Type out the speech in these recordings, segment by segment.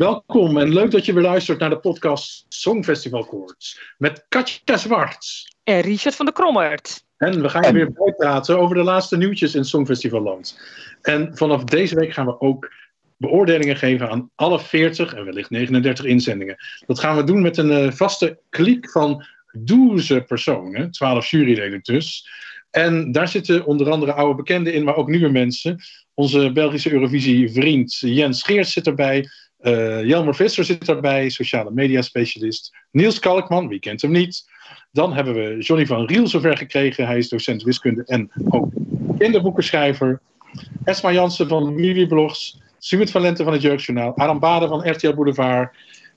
Welkom en leuk dat je weer luistert naar de podcast Songfestival Koorts met Katja Zwarts. En Richard van der Krommert. En we gaan je weer bijpraten over de laatste nieuwtjes in Songfestivalland. En vanaf deze week gaan we ook beoordelingen geven aan alle 40 en wellicht 39 inzendingen. Dat gaan we doen met een uh, vaste kliek van 12 personen, 12 juryleden dus. En daar zitten onder andere oude bekenden in, maar ook nieuwe mensen. Onze Belgische Eurovisie-vriend Jens Geert zit erbij. Uh, Jelmer Visser zit erbij, sociale media specialist. Niels Kalkman, wie kent hem niet. Dan hebben we Johnny van Riel zover gekregen. Hij is docent wiskunde en ook kinderboekenschrijver. Esma Jansen van Wiwi Blogs. Sumit van Lente van het Jeugdjournaal. Adam Baden van RTL Boulevard.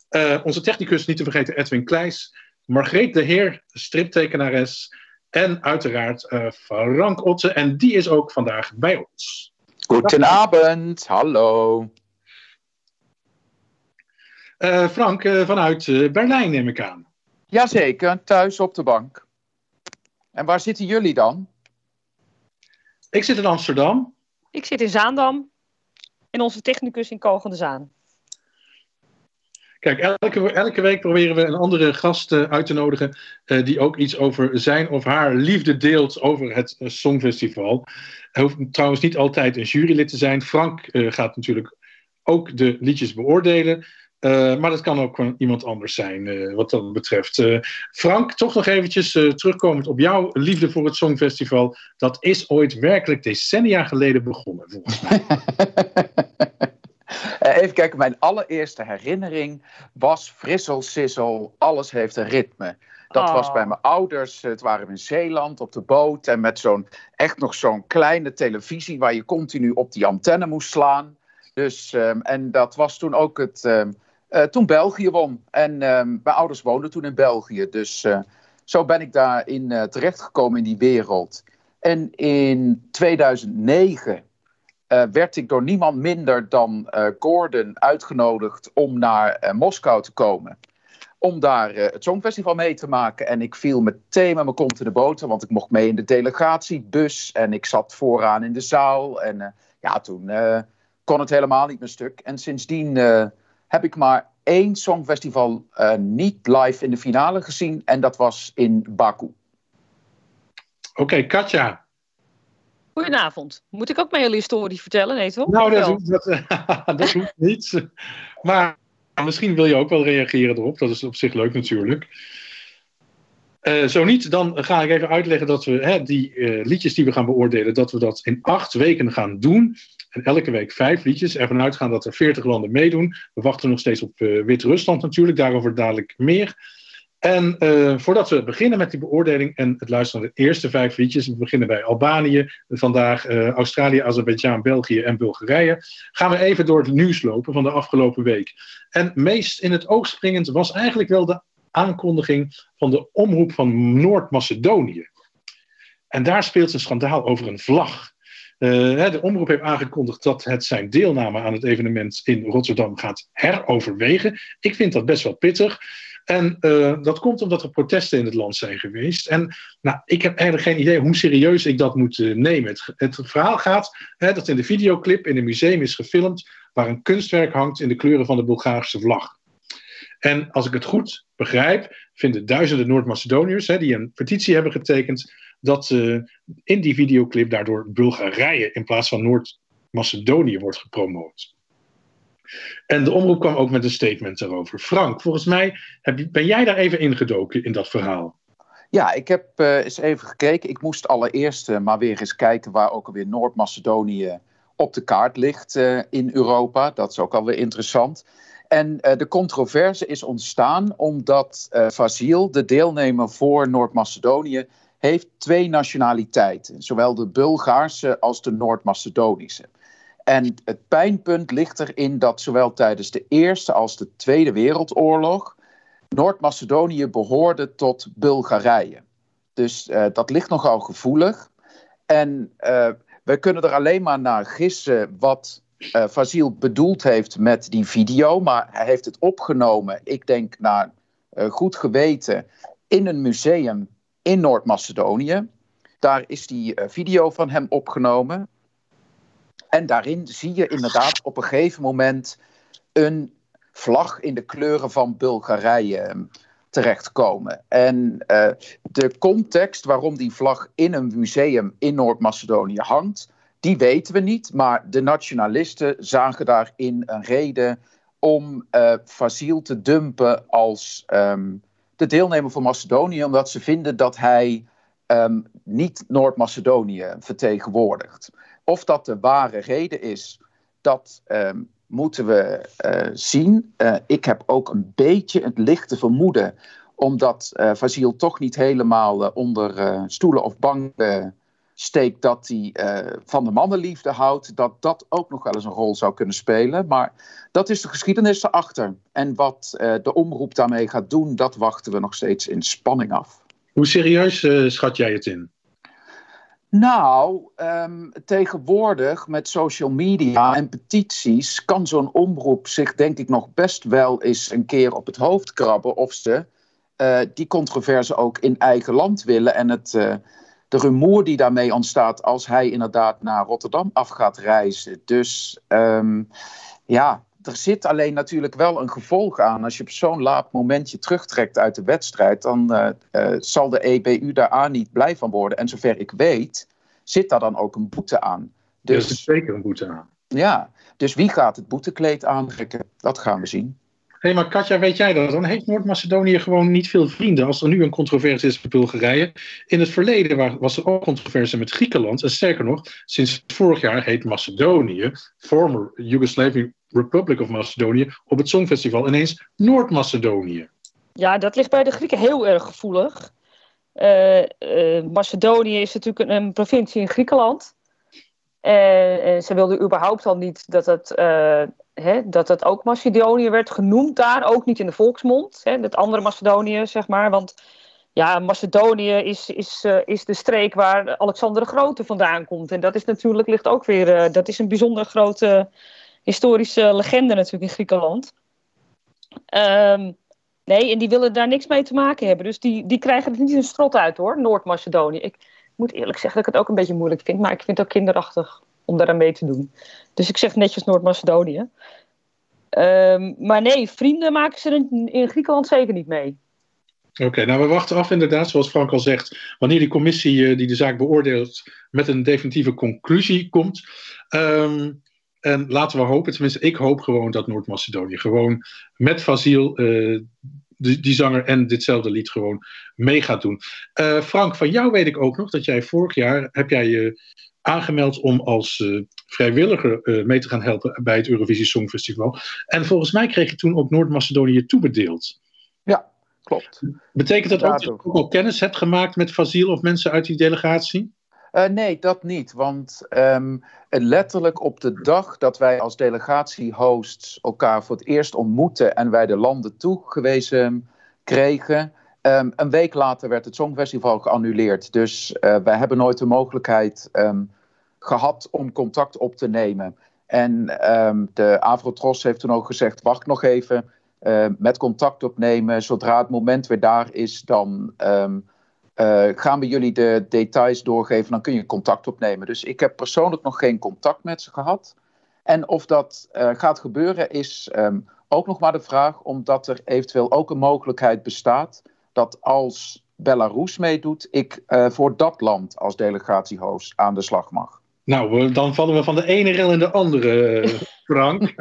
Uh, onze technicus, niet te vergeten, Edwin Kleijs. Margreet de Heer, striptekenares. En uiteraard uh, Frank Otte. En die is ook vandaag bij ons. Goedenavond, hallo. Uh, Frank, uh, vanuit uh, Berlijn neem ik aan. Jazeker, thuis op de bank. En waar zitten jullie dan? Ik zit in Amsterdam. Ik zit in Zaandam. En onze technicus in Kogende Zaan. Kijk, elke, elke week proberen we een andere gast uit te nodigen. die ook iets over zijn of haar liefde deelt over het Songfestival. Hij hoeft trouwens niet altijd een jurylid te zijn. Frank gaat natuurlijk ook de liedjes beoordelen. Uh, maar dat kan ook iemand anders zijn, uh, wat dat betreft. Uh, Frank, toch nog eventjes terugkomend op jouw liefde voor het Songfestival. Dat is ooit werkelijk decennia geleden begonnen, volgens mij. Even kijken, mijn allereerste herinnering was frissel, sissel, alles heeft een ritme. Dat was bij mijn ouders, het waren we in Zeeland op de boot en met zo'n, echt nog zo'n kleine televisie waar je continu op die antenne moest slaan. Dus, um, en dat was toen ook het, um, uh, toen België won. En uh, mijn ouders woonden toen in België. Dus uh, zo ben ik daarin uh, terechtgekomen in die wereld. En in 2009 werd ik door niemand minder dan Gordon uitgenodigd om naar Moskou te komen. Om daar het Songfestival mee te maken. En ik viel meteen met mijn kont in de boter, want ik mocht mee in de delegatiebus. En ik zat vooraan in de zaal. En ja, toen kon het helemaal niet meer stuk. En sindsdien heb ik maar één songfestival uh, niet live in de finale gezien. En dat was in Baku. Oké, okay, Katja. Goedenavond. Moet ik ook mijn hele historie vertellen? Nee, toch? Nou, dat, hoeft, dat, dat hoeft niet. Maar misschien wil je ook wel reageren erop. Dat is op zich leuk natuurlijk. Uh, zo niet, dan ga ik even uitleggen dat we hè, die uh, liedjes die we gaan beoordelen, dat we dat in acht weken gaan doen. En elke week vijf liedjes. Ervan uitgaan dat er veertig landen meedoen. We wachten nog steeds op uh, Wit-Rusland natuurlijk, daarover dadelijk meer. En voordat we beginnen met die beoordeling en het luisteren naar de eerste vijf liedjes, we beginnen bij Albanië, vandaag Australië, Azerbeidzjan, België en Bulgarije, gaan we even door het nieuws lopen van de afgelopen week. En meest in het oog springend was eigenlijk wel de aankondiging van de omroep van Noord-Macedonië. En daar speelt een schandaal over een vlag. Uh, de omroep heeft aangekondigd dat het zijn deelname aan het evenement in Rotterdam gaat heroverwegen. Ik vind dat best wel pittig. En uh, dat komt omdat er protesten in het land zijn geweest. En nou, ik heb eigenlijk geen idee hoe serieus ik dat moet uh, nemen. Het, het, verhaal gaat hè, dat in de videoclip in een museum is gefilmd waar een kunstwerk hangt in de kleuren van de Bulgaarse vlag. En als ik het goed begrijp, vinden duizenden Noord-Macedoniërs die een petitie hebben getekend, dat uh, in die videoclip daardoor Bulgarije in plaats van Noord-Macedonië wordt gepromoot. En de omroep kwam ook met een statement daarover. Frank, volgens mij heb ben jij daar even ingedoken in dat verhaal. Ja, ik heb uh, eens even gekeken. Ik moest allereerst uh, maar weer eens kijken waar ook alweer Noord-Macedonië op de kaart ligt in Europa. Dat is ook alweer interessant. En uh, de controverse is ontstaan omdat uh, de deelnemer voor Noord-Macedonië, heeft twee nationaliteiten. Zowel de Bulgaarse als de Noord-Macedonische. En het pijnpunt ligt erin dat zowel tijdens de Eerste als de Tweede Wereldoorlog Noord-Macedonië behoorde tot Bulgarije. Dus uh, dat ligt nogal gevoelig. En we kunnen er alleen maar naar gissen wat uh, bedoeld heeft met die video. Maar hij heeft het opgenomen, ik denk naar uh, goed geweten, in een museum in Noord-Macedonië. Daar is die uh, video van hem opgenomen. En daarin zie je inderdaad op een gegeven moment een vlag in de kleuren van Bulgarije terechtkomen. En de context waarom die vlag in een museum in Noord-Macedonië hangt, die weten we niet. Maar de nationalisten zagen daarin een reden om uh, te dumpen als um, de deelnemer van Macedonië, omdat ze vinden dat hij um, niet Noord-Macedonië vertegenwoordigt. Of dat de ware reden is, dat um, moeten we uh, zien. Uh, ik heb ook een beetje het lichte vermoeden, omdat uh, toch niet helemaal onder stoelen of banken steekt dat hij uh, van de mannenliefde houdt, dat dat ook nog wel eens een rol zou kunnen spelen. Maar dat is de geschiedenis erachter. En wat uh, de omroep daarmee gaat doen, dat wachten we nog steeds in spanning af. Hoe serieus uh, schat jij het in? Nou, um, tegenwoordig met social media en petities kan zo'n omroep zich denk ik nog best wel eens een keer op het hoofd krabben of ze die controverse ook in eigen land willen en het de rumoer die daarmee ontstaat als hij inderdaad naar Rotterdam af gaat reizen. Dus um, ja, er zit alleen natuurlijk wel een gevolg aan. Als je op zo'n laat momentje terugtrekt uit de wedstrijd, dan uh, uh, zal de EBU daar aan niet blij van worden. En zover ik weet, zit daar dan ook een boete aan. Dus, er zit zeker een boete aan. Ja, dus wie gaat het boetekleed aantrekken? Dat gaan we zien hey, maar Katja, weet jij dat? Dan heeft Noord-Macedonië gewoon niet veel vrienden. Als er nu een controverse is met Bulgarije. In het verleden was er ook controverse met Griekenland. En sterker nog, sinds vorig jaar heet Macedonië, former Yugoslavian Republic of Macedonië, op het Songfestival ineens Noord-Macedonië. Ja, dat ligt bij de Grieken heel erg gevoelig. Uh, uh, Macedonië is natuurlijk een, provincie in Griekenland. En, ze wilden überhaupt al niet dat het hè, dat het ook Macedonië werd genoemd daar, ook niet in de volksmond. Hè, het andere Macedonië, zeg maar. Want ja, Macedonië is, is, uh, is de streek waar Alexander de Grote vandaan komt. En dat is natuurlijk, ligt ook weer, uh, dat is een bijzonder grote historische legende natuurlijk in Griekenland. Um, nee, en die willen daar niks mee te maken hebben. Dus die, die krijgen het niet een strot uit hoor, Noord-Macedonië. Ik moet eerlijk zeggen dat ik het ook een beetje moeilijk vind, maar ik vind het ook kinderachtig om daar aan mee te doen. Dus ik zeg netjes Noord-Macedonië. Um, maar nee, vrienden maken ze in, in Griekenland zeker niet mee. Oké, nou we wachten af inderdaad, zoals Frank al zegt, wanneer die commissie uh, die de zaak beoordeelt met een definitieve conclusie komt. Um, en laten we hopen, tenminste ik hoop gewoon dat Noord-Macedonië gewoon met Fasiel, uh, die, zanger en ditzelfde lied gewoon mee gaat doen. Uh, Frank, van jou weet ik ook nog dat jij vorig jaar, heb jij aangemeld om als uh, vrijwilliger uh, mee te gaan helpen bij het Eurovisie Songfestival. En volgens mij kreeg je toen ook Noord-Macedonië toebedeeld. Ja, klopt. Betekent dat ook dat je ook al kennis hebt gemaakt met Fasiel of mensen uit die delegatie? Uh, nee, dat niet. Want um, letterlijk op de dag dat wij als delegatiehosts elkaar voor het eerst ontmoetten en wij de landen toegewezen kregen, Um, een week later werd het Songfestival geannuleerd. Dus uh, wij hebben nooit de mogelijkheid um, gehad om contact op te nemen. En um, de Avrotros heeft toen ook gezegd: wacht nog even met contact opnemen. Zodra het moment weer daar is, dan uh, gaan we jullie de details doorgeven. Dan kun je contact opnemen. Dus ik heb persoonlijk nog geen contact met ze gehad. En of dat uh, gaat gebeuren is ook nog maar de vraag, omdat er eventueel ook een mogelijkheid bestaat dat als Belarus meedoet, ik uh, voor dat land als delegatiehost aan de slag mag. Nou, dan vallen we van de ene rel in de andere, eh, Frank.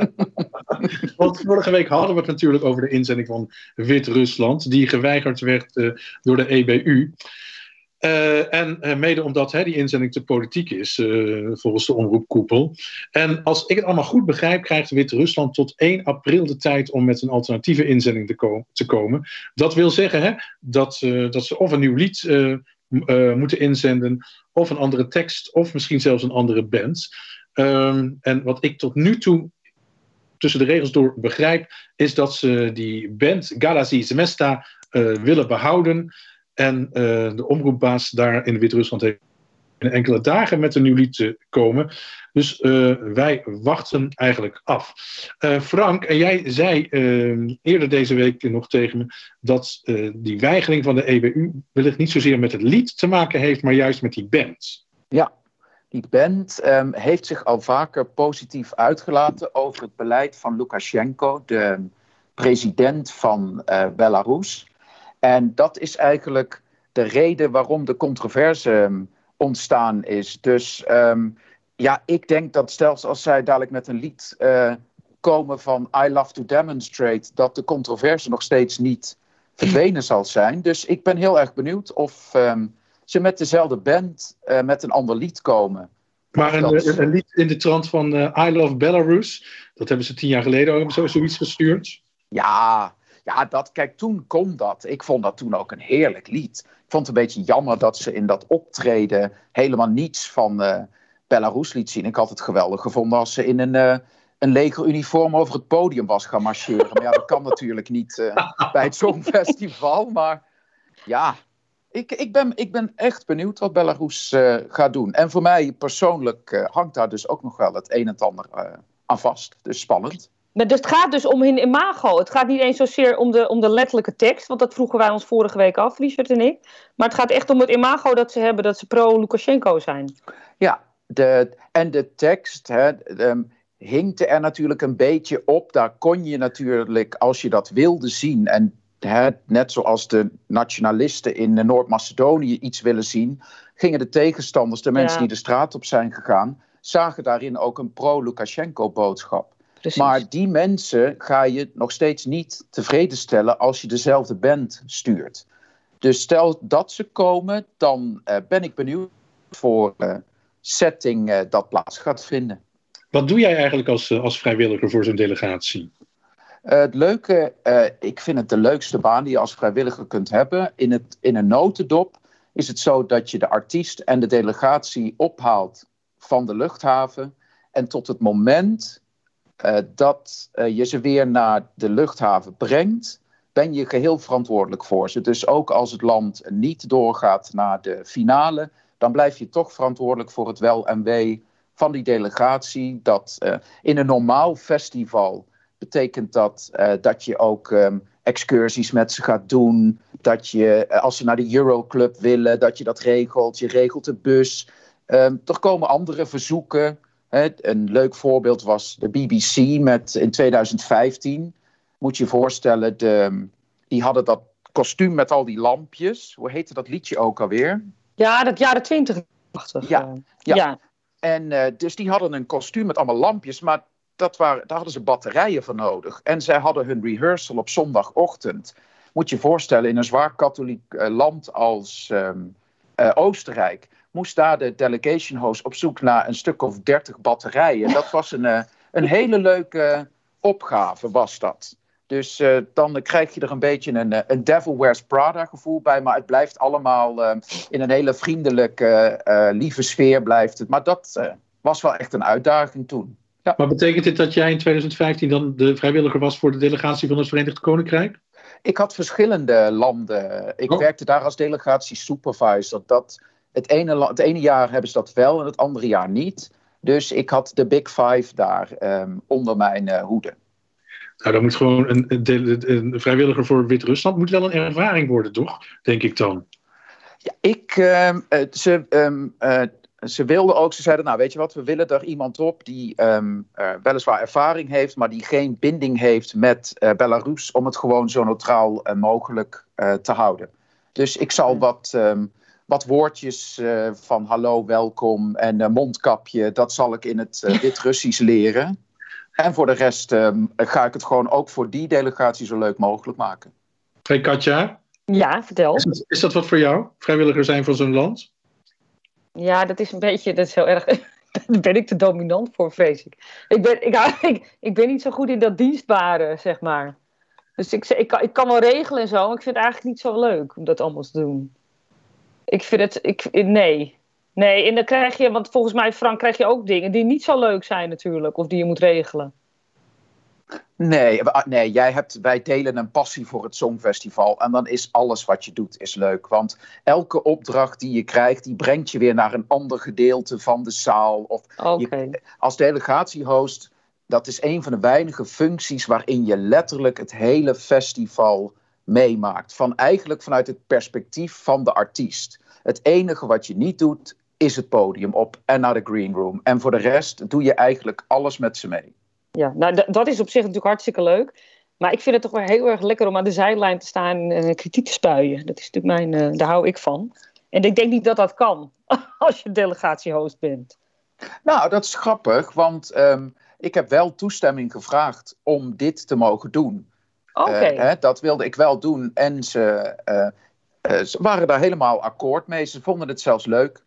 Want vorige week hadden we het natuurlijk over de inzending van Wit-Rusland, die geweigerd werd uh, door de EBU. Uh, en uh, mede omdat hè, die inzending te politiek is, uh, volgens de omroepkoepel. En als ik het allemaal goed begrijp, krijgt Wit-Rusland tot 1 april de tijd om met een alternatieve inzending te, ko te komen. Dat wil zeggen hè, dat, dat ze of een nieuw lied moeten inzenden, of een andere tekst, of misschien zelfs een andere band. Um, en wat ik tot nu toe tussen de regels door begrijp, is dat ze die band Galazi Zemesta willen behouden. En uh, de omroepbaas daar in Wit-Rusland heeft enkele dagen met een nieuw lied te komen. Dus uh, wij wachten eigenlijk af. Uh, Frank, en jij zei eerder deze week nog tegen me dat die weigering van de EBU wellicht niet zozeer met het lied te maken heeft, maar juist met die band. Ja, die band um, heeft zich al vaker positief uitgelaten over het beleid van Lukashenko, de president van Belarus. En dat is eigenlijk de reden waarom de controverse um, ontstaan is. Dus um, ja, ik denk dat zelfs als zij dadelijk met een lied uh, komen van I Love to Demonstrate, dat de controverse nog steeds niet verdwenen zal zijn. Dus ik ben heel erg benieuwd of um, ze met dezelfde band uh, met een ander lied komen. Maar een, dat... een, lied in de trant van uh, I Love Belarus, dat hebben ze tien jaar geleden ook zo, zoiets gestuurd. Ja, ja dat, kijk, toen kon dat. Ik vond dat toen ook een heerlijk lied. Ik vond het een beetje jammer dat ze in dat optreden helemaal niets van uh, Belarus liet zien. Ik had het geweldig gevonden als ze in een, uh, een legeruniform over het podium was gaan marcheren. Maar ja, dat kan natuurlijk niet uh, bij het Songfestival. Maar ja, ik, ik, ben, ik ben echt benieuwd wat Belarus gaat doen. En voor mij persoonlijk hangt daar dus ook nog wel het een en ander aan vast. Dus spannend. Maar dus het gaat dus om hun imago. Het gaat niet eens zozeer om de, om de letterlijke tekst, want dat vroegen wij ons vorige week af, Richard en ik. Maar het gaat echt om het imago dat ze hebben, dat ze pro-Lukashenko zijn. Ja, de, en de tekst hè, um, hinkte er natuurlijk een beetje op. Daar kon je natuurlijk, als je dat wilde zien, en hè, net zoals de nationalisten in Noord-Macedonië iets willen zien, gingen de tegenstanders, de mensen ja. die de straat op zijn gegaan, zagen daarin ook een pro-Lukashenko-boodschap. Maar die mensen ga je nog steeds niet tevreden stellen als je dezelfde band stuurt. Dus stel dat ze komen, dan uh, ben ik benieuwd voor uh, setting uh, dat plaats gaat vinden. Wat doe jij eigenlijk als, als vrijwilliger voor zo'n delegatie? Uh, het leuke, uh, ik vind het de leukste baan die je als vrijwilliger kunt hebben. In, het, in een notendop is het zo dat je de artiest en de delegatie ophaalt van de luchthaven. En tot het moment dat je ze weer naar de luchthaven brengt, ben je geheel verantwoordelijk voor ze. Dus ook als het land niet doorgaat naar de finale, dan blijf je toch verantwoordelijk voor het wel en wee van die delegatie. Dat in een normaal festival betekent dat dat je ook um, excursies met ze gaat doen. Dat je, als ze naar de Euroclub willen, dat je dat regelt. Je regelt de bus. Um, er komen andere verzoeken. Een leuk voorbeeld was de BBC met, in 2015. Moet je je voorstellen, de, die hadden dat kostuum met al die lampjes. Hoe heette dat liedje ook alweer? Ja, dat jaren twintig. Ja, ja. ja. En uh, dus die hadden een kostuum met allemaal lampjes, maar dat waren, daar hadden ze batterijen voor nodig. En zij hadden hun rehearsal op zondagochtend. Moet je je voorstellen, in een zwaar katholiek uh, land als um, uh, Oostenrijk moest daar de delegation host op zoek naar een stuk of dertig batterijen. Dat was een, uh, een hele leuke opgave, was dat. Dus uh, dan krijg je er een beetje een, een Devil Wears Prada gevoel bij. Maar het blijft allemaal uh, in een hele vriendelijke, uh, lieve sfeer blijft het. Maar dat was wel echt een uitdaging toen. Ja. Maar betekent dit dat jij in 2015 dan de vrijwilliger was voor de delegatie van het Verenigd Koninkrijk? Ik had verschillende landen. Ik oh. werkte daar als delegatie supervisor. Dat, het, ene, het ene jaar hebben ze dat wel en het andere jaar niet. Dus ik had de Big Five daar um, onder mijn uh, hoede. Nou, dan moet gewoon een, een, een vrijwilliger voor Wit-Rusland moet wel een ervaring worden, toch? Denk ik dan. Ja, ik, um, uh, ze, um, uh, ze wilden ook, ze zeiden, nou weet je wat, we willen er iemand op die um, uh, weliswaar ervaring heeft, maar die geen binding heeft met uh, Belarus om het gewoon zo neutraal uh, mogelijk te houden. Dus ik zal wat, um, wat woordjes van hallo, welkom en mondkapje, dat zal ik in het Wit-Russisch leren. En voor de rest um, ga ik het gewoon ook voor die delegatie zo leuk mogelijk maken. Hey Katja? Ja, vertel. Is dat, is dat wat voor jou, vrijwilliger zijn van zo'n land? Ja, dat is een beetje, dat is heel erg. Daar ben ik te dominant voor, vrees ik. Ik ben, ik, ik, ik ben niet zo goed in dat dienstbare, zeg maar. Dus ik, ik, ik kan wel regelen en zo, maar ik vind het eigenlijk niet zo leuk om dat allemaal te doen. Ik vind het, ik, nee. Nee, en dan krijg je, want volgens mij, Frank, krijg je ook dingen die niet zo leuk zijn natuurlijk, of die je moet regelen. Nee, nee jij hebt, wij delen een passie voor het Songfestival. En dan is alles wat je doet is leuk. Want elke opdracht die je krijgt, die brengt je weer naar een ander gedeelte van de zaal. Of okay. je, als delegatiehost, dat is een van de weinige functies waarin je letterlijk het hele festival meemaakt. Van eigenlijk vanuit het perspectief van de artiest. Het enige wat je niet doet, is het podium op en naar de green room. En voor de rest doe je eigenlijk alles met ze mee. Ja, nou dat is op zich natuurlijk hartstikke leuk. Maar ik vind het toch wel heel erg lekker om aan de zijlijn te staan en kritiek te spuien. Dat is natuurlijk mijn, daar hou ik van. En ik denk niet dat dat kan als je delegatiehost bent. Nou, dat is grappig, want ehm, ik heb wel toestemming gevraagd om dit te mogen doen. Oké. dat wilde ik wel doen en ze, ze waren daar helemaal akkoord mee. Ze vonden het zelfs leuk.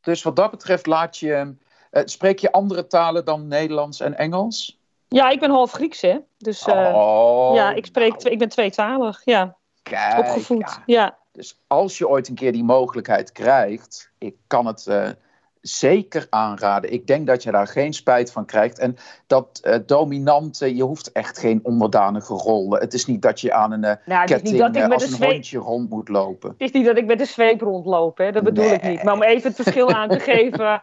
Dus wat dat betreft laat je. Spreek je andere talen dan Nederlands en Engels? Ja, ik ben half Grieks, hè. Dus oh, ja, ik, spreek, nou. ik ben tweetalig, ja. Kijk, Opgevoed, ja. Dus als je ooit een keer die mogelijkheid krijgt, ik kan het zeker aanraden. Ik denk dat je daar geen spijt van krijgt. En dat uh, dominante, je hoeft echt geen onderdanige rol. Het is niet dat je aan een uh, nou, ketting met als een, een hondje rond moet lopen. Het is niet dat ik met de zweep rondloop, hè? dat bedoel nee. ik niet. Maar om even het verschil aan te geven.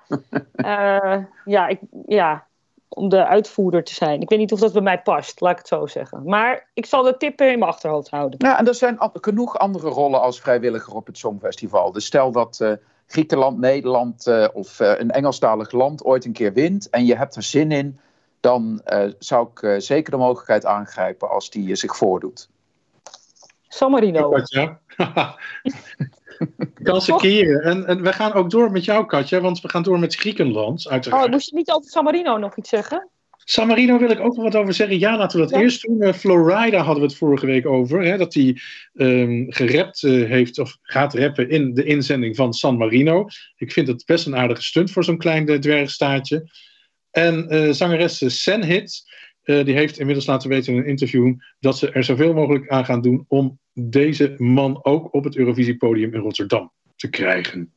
Uh, ja, ik, ja, om de uitvoerder te zijn. Ik weet niet of dat bij mij past, laat ik het zo zeggen. Maar ik zal de tippen in mijn achterhoofd houden. Ja, en er zijn genoeg andere rollen als vrijwilliger op het Songfestival. Dus stel dat Griekenland, Nederland uh, of uh, een Engelstalig land ooit een keer wint en je hebt er zin in, dan uh, zou ik zeker de mogelijkheid aangrijpen als die zich voordoet. San Marino. Katja. Kansen keren. En, en we gaan ook door met jou, Katja, want we gaan door met Griekenland, uiteraard. Oh, moest je niet over San Marino nog iets zeggen? San Marino wil ik ook nog wat over zeggen. Ja, laten we dat eerst doen. Uh, Florida hadden we het vorige week over. Hè, dat hij um, gerapt uh, heeft of gaat rappen in de inzending van San Marino. Ik vind het best een aardige stunt voor zo'n klein uh, dwergstaatje. En uh, zangeres Senhit, die heeft inmiddels laten weten in een interview dat ze er zoveel mogelijk aan gaan doen om deze man ook op het Eurovisiepodium in Rotterdam te krijgen.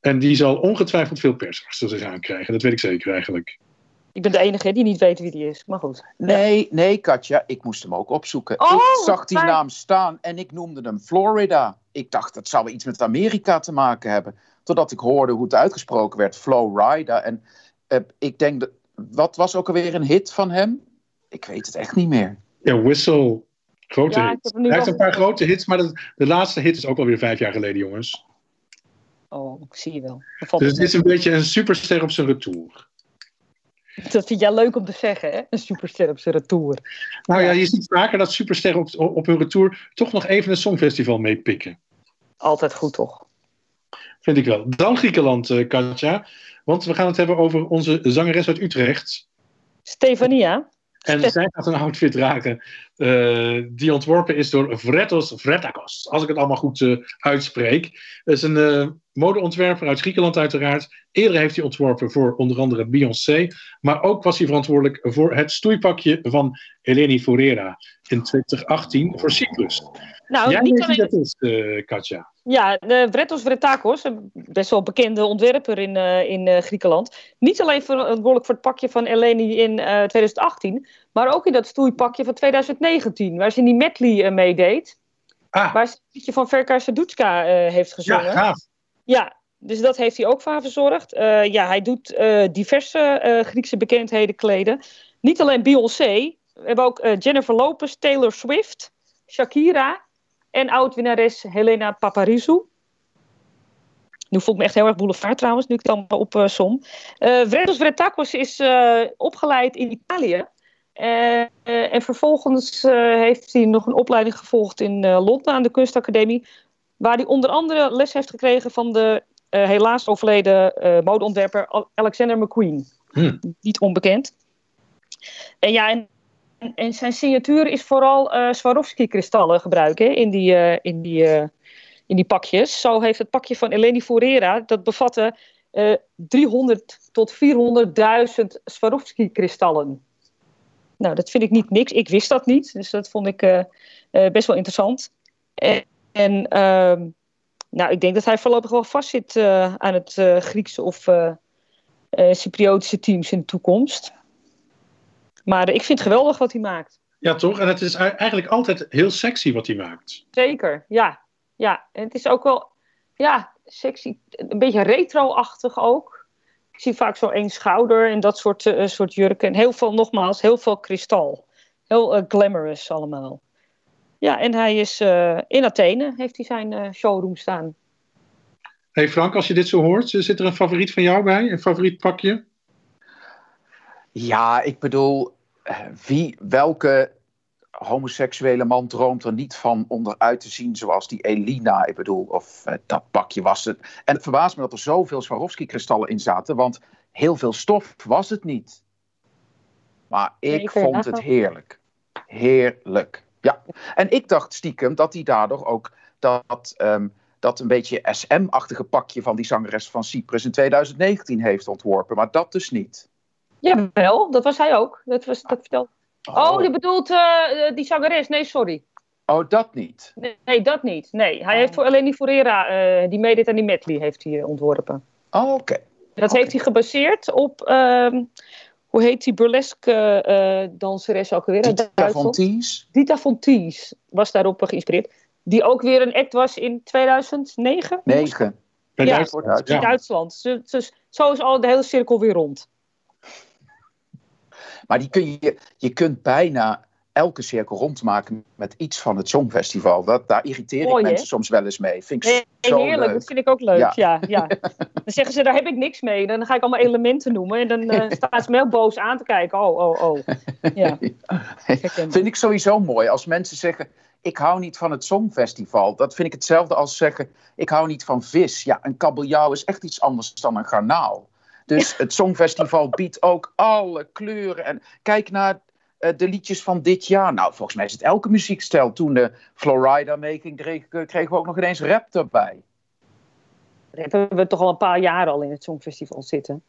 En die zal ongetwijfeld veel pers achter zich aan krijgen. Dat weet ik zeker eigenlijk. Ik ben de enige die niet weet wie die is, maar goed. Nee, nee, Katja, ik moest hem ook opzoeken. Oh, ik zag die naam staan en ik noemde hem Florida. Ik dacht, dat zou iets met Amerika te maken hebben. Totdat ik hoorde hoe het uitgesproken werd, Florida. En uh, ik denk, dat, wat was ook alweer een hit van hem? Ik weet het echt niet meer. Ja, Whistle. Grote ja, hit. Hij heeft een paar grote hits, maar de, de, laatste hit is ook alweer vijf jaar geleden, jongens. Oh, ik zie je wel. Dus het is een beetje een superster op zijn retour. Dat vind jij leuk om te zeggen, hè? Een superster op zijn retour. Nou ja, je ziet vaker dat supersterren op, op hun retour toch nog even een songfestival meepikken. Altijd goed, toch? Vind ik wel. Dan Griekenland, uh, Katja. Want we gaan het hebben over onze zangeres uit Utrecht. Stefania. En zij gaat een outfit dragen uh, die ontworpen is door Vretos Vretakos. Als ik het allemaal goed uh, uitspreek. Dat is een uh, modeontwerper uit Griekenland uiteraard. Eerder heeft hij ontworpen voor onder andere Beyoncé. Maar ook was hij verantwoordelijk voor het stoeipakje van Eleni Forera in 2018 voor Cyprus. Nou, Jij niet alleen... dat is, Katja. Ja, de Vretos Vretakos, een best wel bekende ontwerper in, in Griekenland. Niet alleen verantwoordelijk voor het pakje van Eleni in 2018, maar ook in dat stoeipakje van 2019, waar ze in die medley meedeed. Ah. Waar ze een liedje van Verka Sadutska heeft gezongen. Ja, gaaf. Ja, dus dat heeft hij ook voor verzorgd. Uh, ja, hij doet diverse Griekse bekendheden kleden. Niet alleen Beyoncé. We hebben ook Jennifer Lopez, Taylor Swift, Shakira en oud-winnares Helena Paparizou. Nu voel ik me echt heel erg boulevard trouwens, nu ik het allemaal op uh, som. Uh, Vredos Vretakos is opgeleid in Italië. en vervolgens heeft hij nog een opleiding gevolgd in Londen aan de kunstacademie. Waar hij onder andere les heeft gekregen van de helaas overleden modeontwerper Alexander McQueen. Hmm. Niet onbekend. En ja, en, en zijn signatuur is vooral uh, Swarovski-kristallen gebruiken in, die, in, die, in die pakjes. Zo heeft het pakje van Eleni Forera, dat bevatte 300 tot 400.000 Swarovski-kristallen. Nou, dat vind ik niet niks. Ik wist dat niet, dus dat vond ik best wel interessant. En, ehm, nou, ik denk dat hij voorlopig wel vastzit aan het Griekse of Cypriotische teams in de toekomst. Maar ik vind het geweldig wat hij maakt. Ja, toch? En het is eigenlijk altijd heel sexy wat hij maakt. Zeker, ja. ja. En het is ook wel, ja, sexy. Een beetje retro-achtig ook. Ik zie vaak zo één schouder en dat soort, soort jurken. En heel veel, nogmaals, heel veel kristal. Heel glamorous allemaal. Ja, en hij is uh, in Athene, heeft hij zijn uh, showroom staan. hey Frank, als je dit zo hoort, zit er een favoriet van jou bij? Een favoriet pakje? Ja, ik bedoel, wie, welke homoseksuele man droomt er niet van onderuit te zien zoals die Elina, ik bedoel, of eh, dat pakje was het. En het verbaast me dat er zoveel Swarovski-kristallen in zaten, want heel veel stof was het niet. Maar ik Nee, vond het heerlijk. Heerlijk. Ja. En ik dacht stiekem dat hij daardoor ook dat, ehm, dat een beetje SM-achtige pakje van die zangeres van Cyprus in 2019 heeft ontworpen. Maar dat dus niet. Jawel, dat was hij ook. Dat, was, dat vertelde. Oh, je bedoelt eh, die zangeres? Nee, sorry. Oh, dat niet. Nee, nee, dat niet. Nee, hij heeft voor Eleni Forera, eh, die meedeed aan die medley, heeft hij eh, ontworpen. Oh, oké. Dat heeft hij gebaseerd op, ehm, hoe heet die burlesque eh danseres ook weer? uit Dita? Fonties. Dita Fonties was daarop eh, geïnspireerd. Die ook weer een act was in 2009? Negen. Bij Ja, Duitsland. In Ja. Duitsland. Dus, dus zo is al de hele cirkel weer rond. Maar die kun je, je kunt bijna elke cirkel rondmaken met iets van het Songfestival. Dat, daar irriteer ik Mooi, mensen soms wel eens mee. Vind ik Nee, zo heerlijk, leuk. dat vind ik ook leuk. Ja. Ja. Ja, Dan zeggen ze, daar heb ik niks mee. Dan ga ik allemaal elementen noemen. En dan eh staan ze me heel boos aan te kijken. Oh, oh, oh. Ja, vind ik sowieso mooi als mensen zeggen... ik hou niet van het Songfestival. Dat vind ik hetzelfde als zeggen... ik hou niet van vis. Ja, een kabeljauw is echt iets anders dan een garnaal. Dus het Songfestival biedt ook alle kleuren. En kijk naar eh, de liedjes van dit jaar. Nou, volgens mij is het elke muziekstijl. Toen de Florida Making kregen, kregen we ook nog ineens rap erbij. Dat hebben we toch al een paar jaar al in het Songfestival zitten.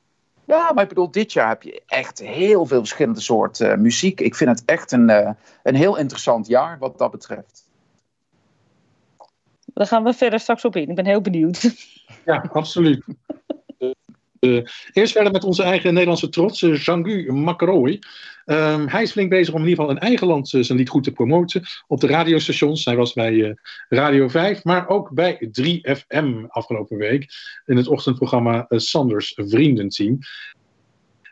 Ja, maar ik bedoel, dit jaar heb je echt heel veel verschillende soorten eh, muziek. Ik vind het echt een, eh, een heel interessant jaar wat dat betreft. Daar gaan we verder straks op in. Ik ben heel benieuwd. Ja, absoluut. Eh, eerst verder met onze eigen Nederlandse trots, eh, Jean-Gu Macroy. Ehm, hij is flink bezig om in ieder geval in eigen land eh, zijn lied goed te promoten. Op de radiostations. Hij was bij Radio 5, maar ook bij 3FM afgelopen week. In het ochtendprogramma Sanders Vriendenteam.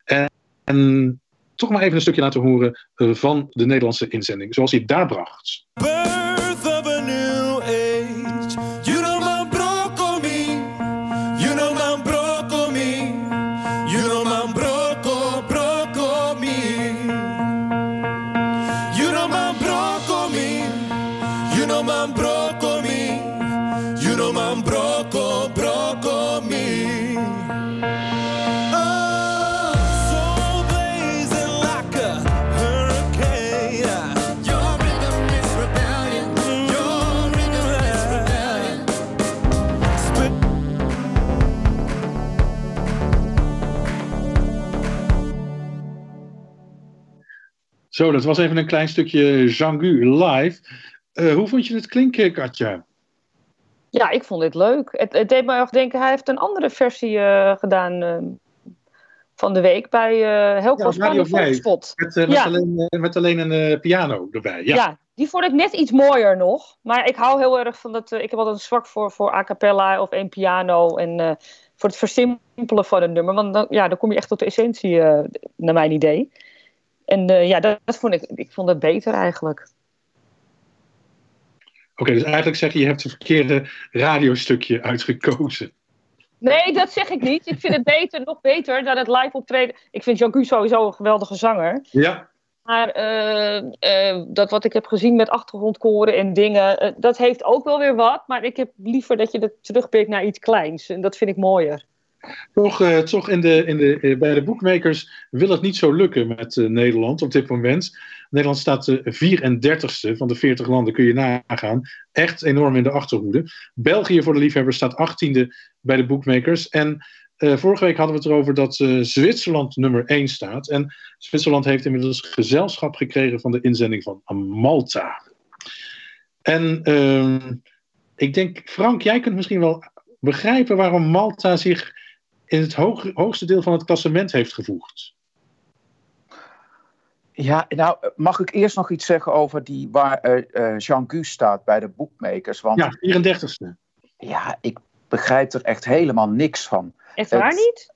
En, en toch maar even een stukje laten horen van de Nederlandse inzending. Zoals hij daar bracht. Zo, dat was even een klein stukje Jean-Gu live. Eh, hoe vond je het klinken, Katja? Ja, ik vond dit leuk. Het, het deed me ook denken, hij heeft een andere versie eh, gedaan eh, van de week bij uh, Helco Ja, Volkspot. Met, eh, met, Ja. alleen, eh, met alleen een eh, piano erbij. Ja. Ja. die vond ik net iets mooier nog. Maar ik hou heel erg van dat. eh, ik heb altijd een zwak voor, voor a cappella of één piano. En eh, voor het versimpelen van een nummer. Want dan, ja, dan kom je echt tot de essentie, eh, naar mijn idee. En eh, ja, dat, dat vond ik, ik vond het beter eigenlijk. Oké, dus eigenlijk zeg je, je hebt het verkeerde radiostukje uitgekozen. Nee, dat zeg ik niet. Ik vind het beter, nog beter dan het live optreden. Ik vind Jean-Gu sowieso een geweldige zanger. Ja, Maar eh, eh, dat wat ik heb gezien met achtergrondkoren en dingen, dat heeft ook wel weer wat. Maar ik heb liever dat je het terugbrengt naar iets kleins. En dat vind ik mooier. Toch, eh, toch in de, in de, eh, bij de boekmakers wil het niet zo lukken met eh, Nederland op dit moment. Nederland staat de 34ste van de 40 landen, kun je nagaan. Echt enorm in de achterhoede. België voor de liefhebbers staat 18e bij de boekmakers. En vorige week hadden we het erover dat Zwitserland nummer 1 staat. En Zwitserland heeft inmiddels gezelschap gekregen van de inzending van Malta. En ehm, ik denk, Frank, jij kunt misschien wel begrijpen waarom Malta zich in het hoog- hoogste deel van het klassement heeft gevoegd. Ja, nou mag ik eerst nog iets zeggen over die waar eh, eh, Jean Gu staat bij de boekmakers. Want Ja, 34ste. ja, ik begrijp er echt helemaal niks van. Echt waar Het- niet?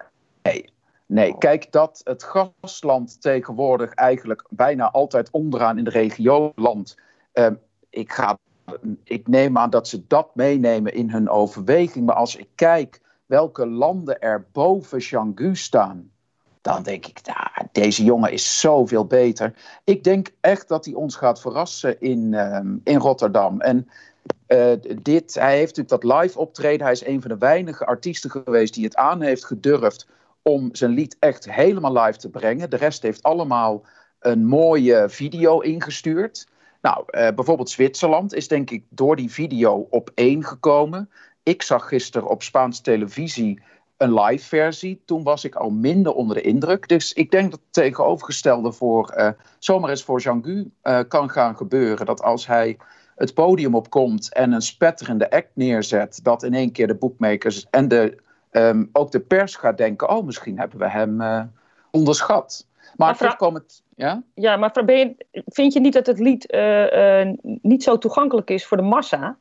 Nee, kijk dat het gastland tegenwoordig eigenlijk bijna altijd onderaan in de regio landt. Ehm, ik, ga, ik neem aan dat ze dat meenemen in hun overweging. Maar als ik kijk welke landen er boven Jean Gu staan. dan denk ik, nou, deze jongen is zoveel beter. Ik denk echt dat hij ons gaat verrassen in, ehm, in Rotterdam. En eh, dit, hij heeft natuurlijk dat live optreden. Hij is een van de weinige artiesten geweest die het aan heeft gedurfd om zijn lied echt helemaal live te brengen. De rest heeft allemaal een mooie video ingestuurd. Nou, eh, bijvoorbeeld Zwitserland is denk ik door die video op één gekomen. Ik zag gisteren op Spaanse televisie een live versie. Toen was ik al minder onder de indruk. Dus ik denk dat het tegenovergestelde voor, uh, zomaar eens voor Jean-Gu uh, kan gaan gebeuren. Dat als hij het podium opkomt en een spetterende act neerzet, dat in één keer de boekmakers en de, um, ook de pers gaat denken: oh, misschien hebben we hem uh, onderschat. Maar, het. Ja, ja maar je, vind je niet dat het lied niet zo toegankelijk is voor de massa?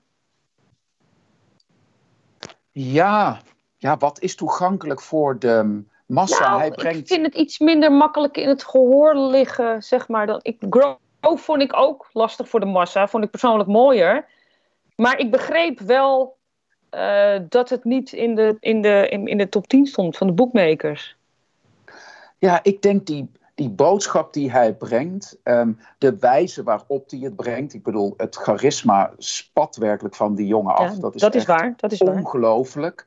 Ja, ja, wat is toegankelijk voor de massa? Nou, Hij brengt... Ik vind het iets minder makkelijk in het gehoor liggen, zeg maar. Dan, ik, Grow vond ik ook lastig voor de massa, vond ik persoonlijk mooier. Maar ik begreep wel uh, dat het niet in de, in, de, in, in de top 10 stond van de boekmakers. Ja, ik denk die, die boodschap die hij brengt, um, de wijze waarop hij het brengt. Ik bedoel, het charisma spat werkelijk van die jongen af. Ja, dat is, dat is waar. Dat is ongelooflijk.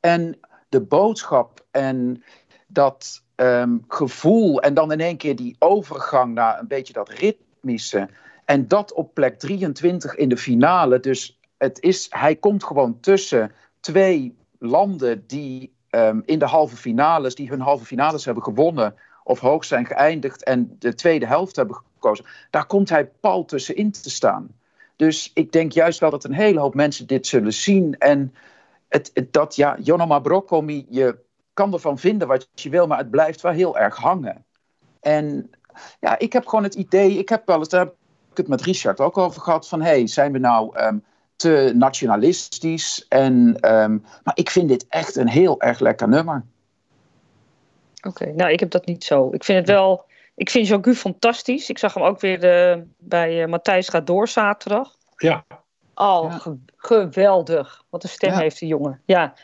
En de boodschap en dat um, gevoel en dan in één keer die overgang naar een beetje dat ritmische. En dat op plek 23 in de finale. Dus het is, hij komt gewoon tussen twee landen die um, in de halve finales, die hun halve finales hebben gewonnen of hoog zijn geëindigd en de tweede helft hebben gekozen. Daar komt hij pal tussenin te staan. Dus ik denk juist wel dat een hele hoop mensen dit zullen zien. En het, dat, ja, Jonoma Broccomi, je kan ervan vinden wat je wil, maar het blijft wel heel erg hangen. En ja, ik heb gewoon het idee, ik heb wel eens, daar heb ik het met Richard ook over gehad, van hey, zijn we nou um, te nationalistisch? En, um, maar ik vind dit echt een heel erg lekker nummer. Oké, okay, nou ik heb dat niet zo. Ik vind het wel, ik vind Jogu fantastisch. Ik zag hem ook weer de, bij uh, Matthijs gaat door zaterdag. Ja. Oh, ja. Ge geweldig. Wat een stem ja. heeft die jongen. Ja.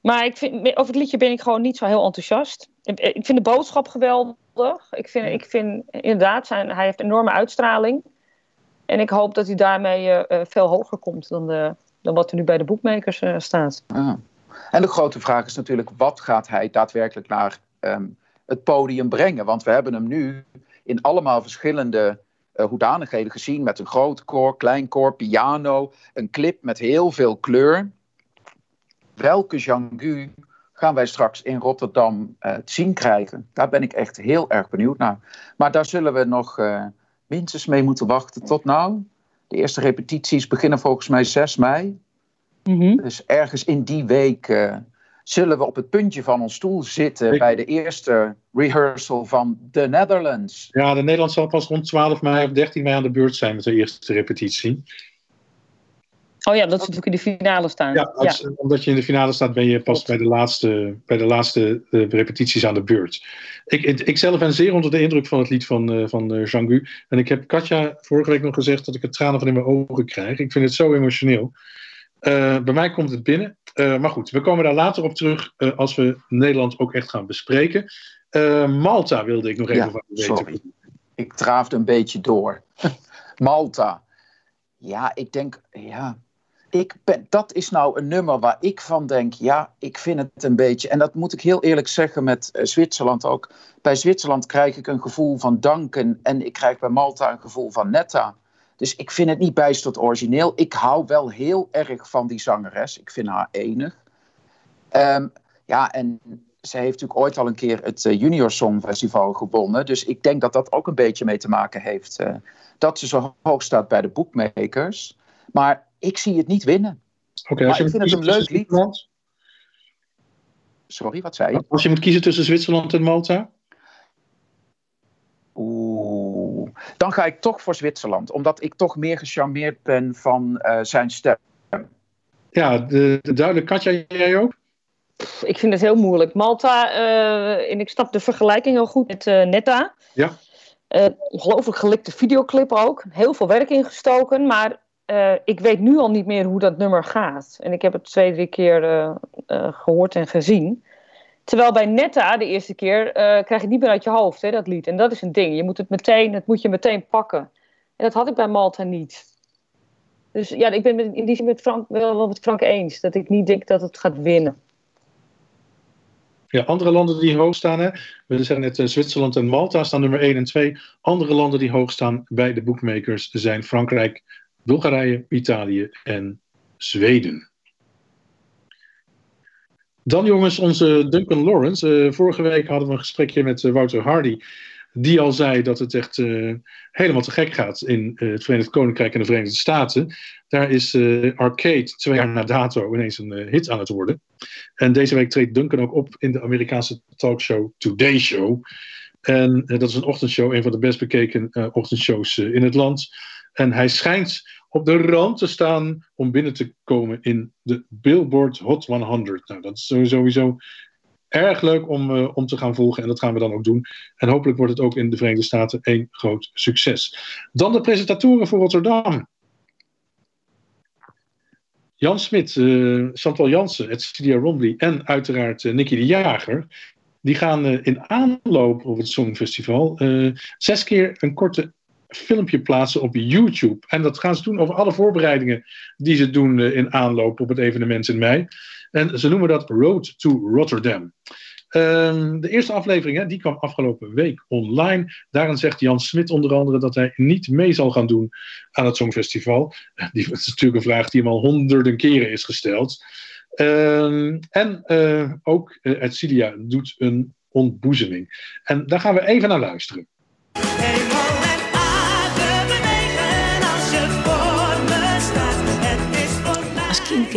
Maar ik vind, over het liedje ben ik gewoon niet zo heel enthousiast. Ik, ik vind de boodschap geweldig. Ik vind, ik vind inderdaad, zijn, hij heeft enorme uitstraling. En ik hoop dat hij daarmee uh, veel hoger komt dan, de, dan wat er nu bij de boekmakers uh, staat. En de grote vraag is natuurlijk, wat gaat hij daadwerkelijk naar um, het podium brengen? Want we hebben hem nu in allemaal verschillende uh, hoedanigheden gezien. Met een groot koor, klein koor, piano, een clip met heel veel kleur. Welke Jean gaan wij straks in Rotterdam uh, te zien krijgen? Daar ben ik echt heel erg benieuwd naar. Maar daar zullen we nog uh, minstens mee moeten wachten tot nou. De eerste repetities beginnen volgens mij 6 mei. Mm -hmm. Dus ergens in die week zullen we op het puntje van ons stoel zitten ik... bij de eerste rehearsal van The Netherlands. Ja, de Nederland zal pas rond 12 mei of 13 mei aan de beurt zijn met de eerste repetitie. Oh ja, dat ze natuurlijk in de finale staan. Ja, als, ja, omdat je in de finale staat, ben je pas bij de laatste, bij de laatste uh, repetities aan de beurt. Ik, ik, ik, zelf ben zeer onder de indruk van het lied van, uh, van uh, Jean Gu. En ik heb Katja vorige week nog gezegd dat ik het tranen van in mijn ogen krijg. Ik vind het zo emotioneel. Uh, bij mij komt het binnen. Uh, maar goed, we komen daar later op terug uh, als we Nederland ook echt gaan bespreken. Malta wilde ik nog even ja, van weten. Sorry. Ik draafde een beetje door. Malta. Ja, ik denk, ja. Ik ben, dat is nou een nummer waar ik van denk, ja, ik vind het een beetje. En dat moet ik heel eerlijk zeggen met Zwitserland ook. Bij Zwitserland krijg ik een gevoel van danken en ik krijg bij Malta een gevoel van netta. Dus ik vind het niet bijster origineel. Ik hou wel heel erg van die zangeres. Ik vind haar enig. Um, ja, en ze heeft natuurlijk ooit al een keer het uh, Junior Song Festival gewonnen. Dus ik denk dat dat ook een beetje mee te maken heeft. Uh, dat ze zo hoog staat bij de bookmakers. Maar ik zie het niet winnen. Okay, maar ik vind het een leuk lied. Sorry, wat zei je? Als je moet kiezen tussen Zwitserland en Malta? Dan ga ik toch voor Zwitserland, omdat ik toch meer gecharmeerd ben van uh, zijn stem. Ja, de, de duidelijke Katja, jij ook? Ik vind het heel moeilijk. Malta, uh, en ik snap de vergelijking heel goed met uh, Netta. Ja. ongelooflijk gelikte videoclip ook. Heel veel werk ingestoken, maar ik weet nu al niet meer hoe dat nummer gaat. En ik heb het twee, drie keer gehoord en gezien. Terwijl bij Netta de eerste keer eh, krijg je het niet meer uit je hoofd, hè, dat lied. En dat is een ding. Je moet het meteen, het moet je meteen pakken. En dat had ik bij Malta niet. Dus ja, ik ben in die zin met Frank, wel, wel met Frank eens. Dat ik niet denk dat het gaat winnen. Ja, andere landen die hoog staan, hè? we zeggen net eh, Zwitserland en Malta staan nummer 1 en 2. Andere landen die hoog staan bij de bookmakers zijn Frankrijk, Bulgarije, Italië en Zweden. Dan jongens, onze Duncan Lawrence. Eh, vorige week hadden we een gesprekje met eh, Wouter Hardy. Die al zei dat het echt eh, helemaal te gek gaat in het Verenigd Koninkrijk en de Verenigde Staten. Daar is Arcade twee jaar na dato ineens een hit aan het worden. En deze week treedt Duncan ook op in de Amerikaanse talkshow Today Show. En dat is een ochtendshow, een van de best bekeken ochtendshows in het land. En hij schijnt op de rand te staan om binnen te komen in de Billboard Hot 100. Nou, dat is sowieso erg leuk om, eh, om te gaan volgen en dat gaan we dan ook doen. En hopelijk wordt het ook in de Verenigde Staten een groot succes. Dan de presentatoren voor Rotterdam. Jan Smit, eh, Chantal Jansen, Edcilia Romley en uiteraard uh, Nicky de Jager. Die gaan uh, in aanloop op het Songfestival uh, zes keer een korte filmpje plaatsen op YouTube. En dat gaan ze doen over alle voorbereidingen die ze doen uh, in aanloop op het evenement in mei. En ze noemen dat Road to Rotterdam. Um, de eerste aflevering hè, die kwam afgelopen week online. Daarin zegt Jan Smit onder andere dat hij niet mee zal gaan doen aan het Songfestival. Die, dat is natuurlijk een vraag die hem al honderden keren is gesteld. Um, en uh, ook uh, Edcilia doet een ontboezeming. En daar gaan we even naar luisteren.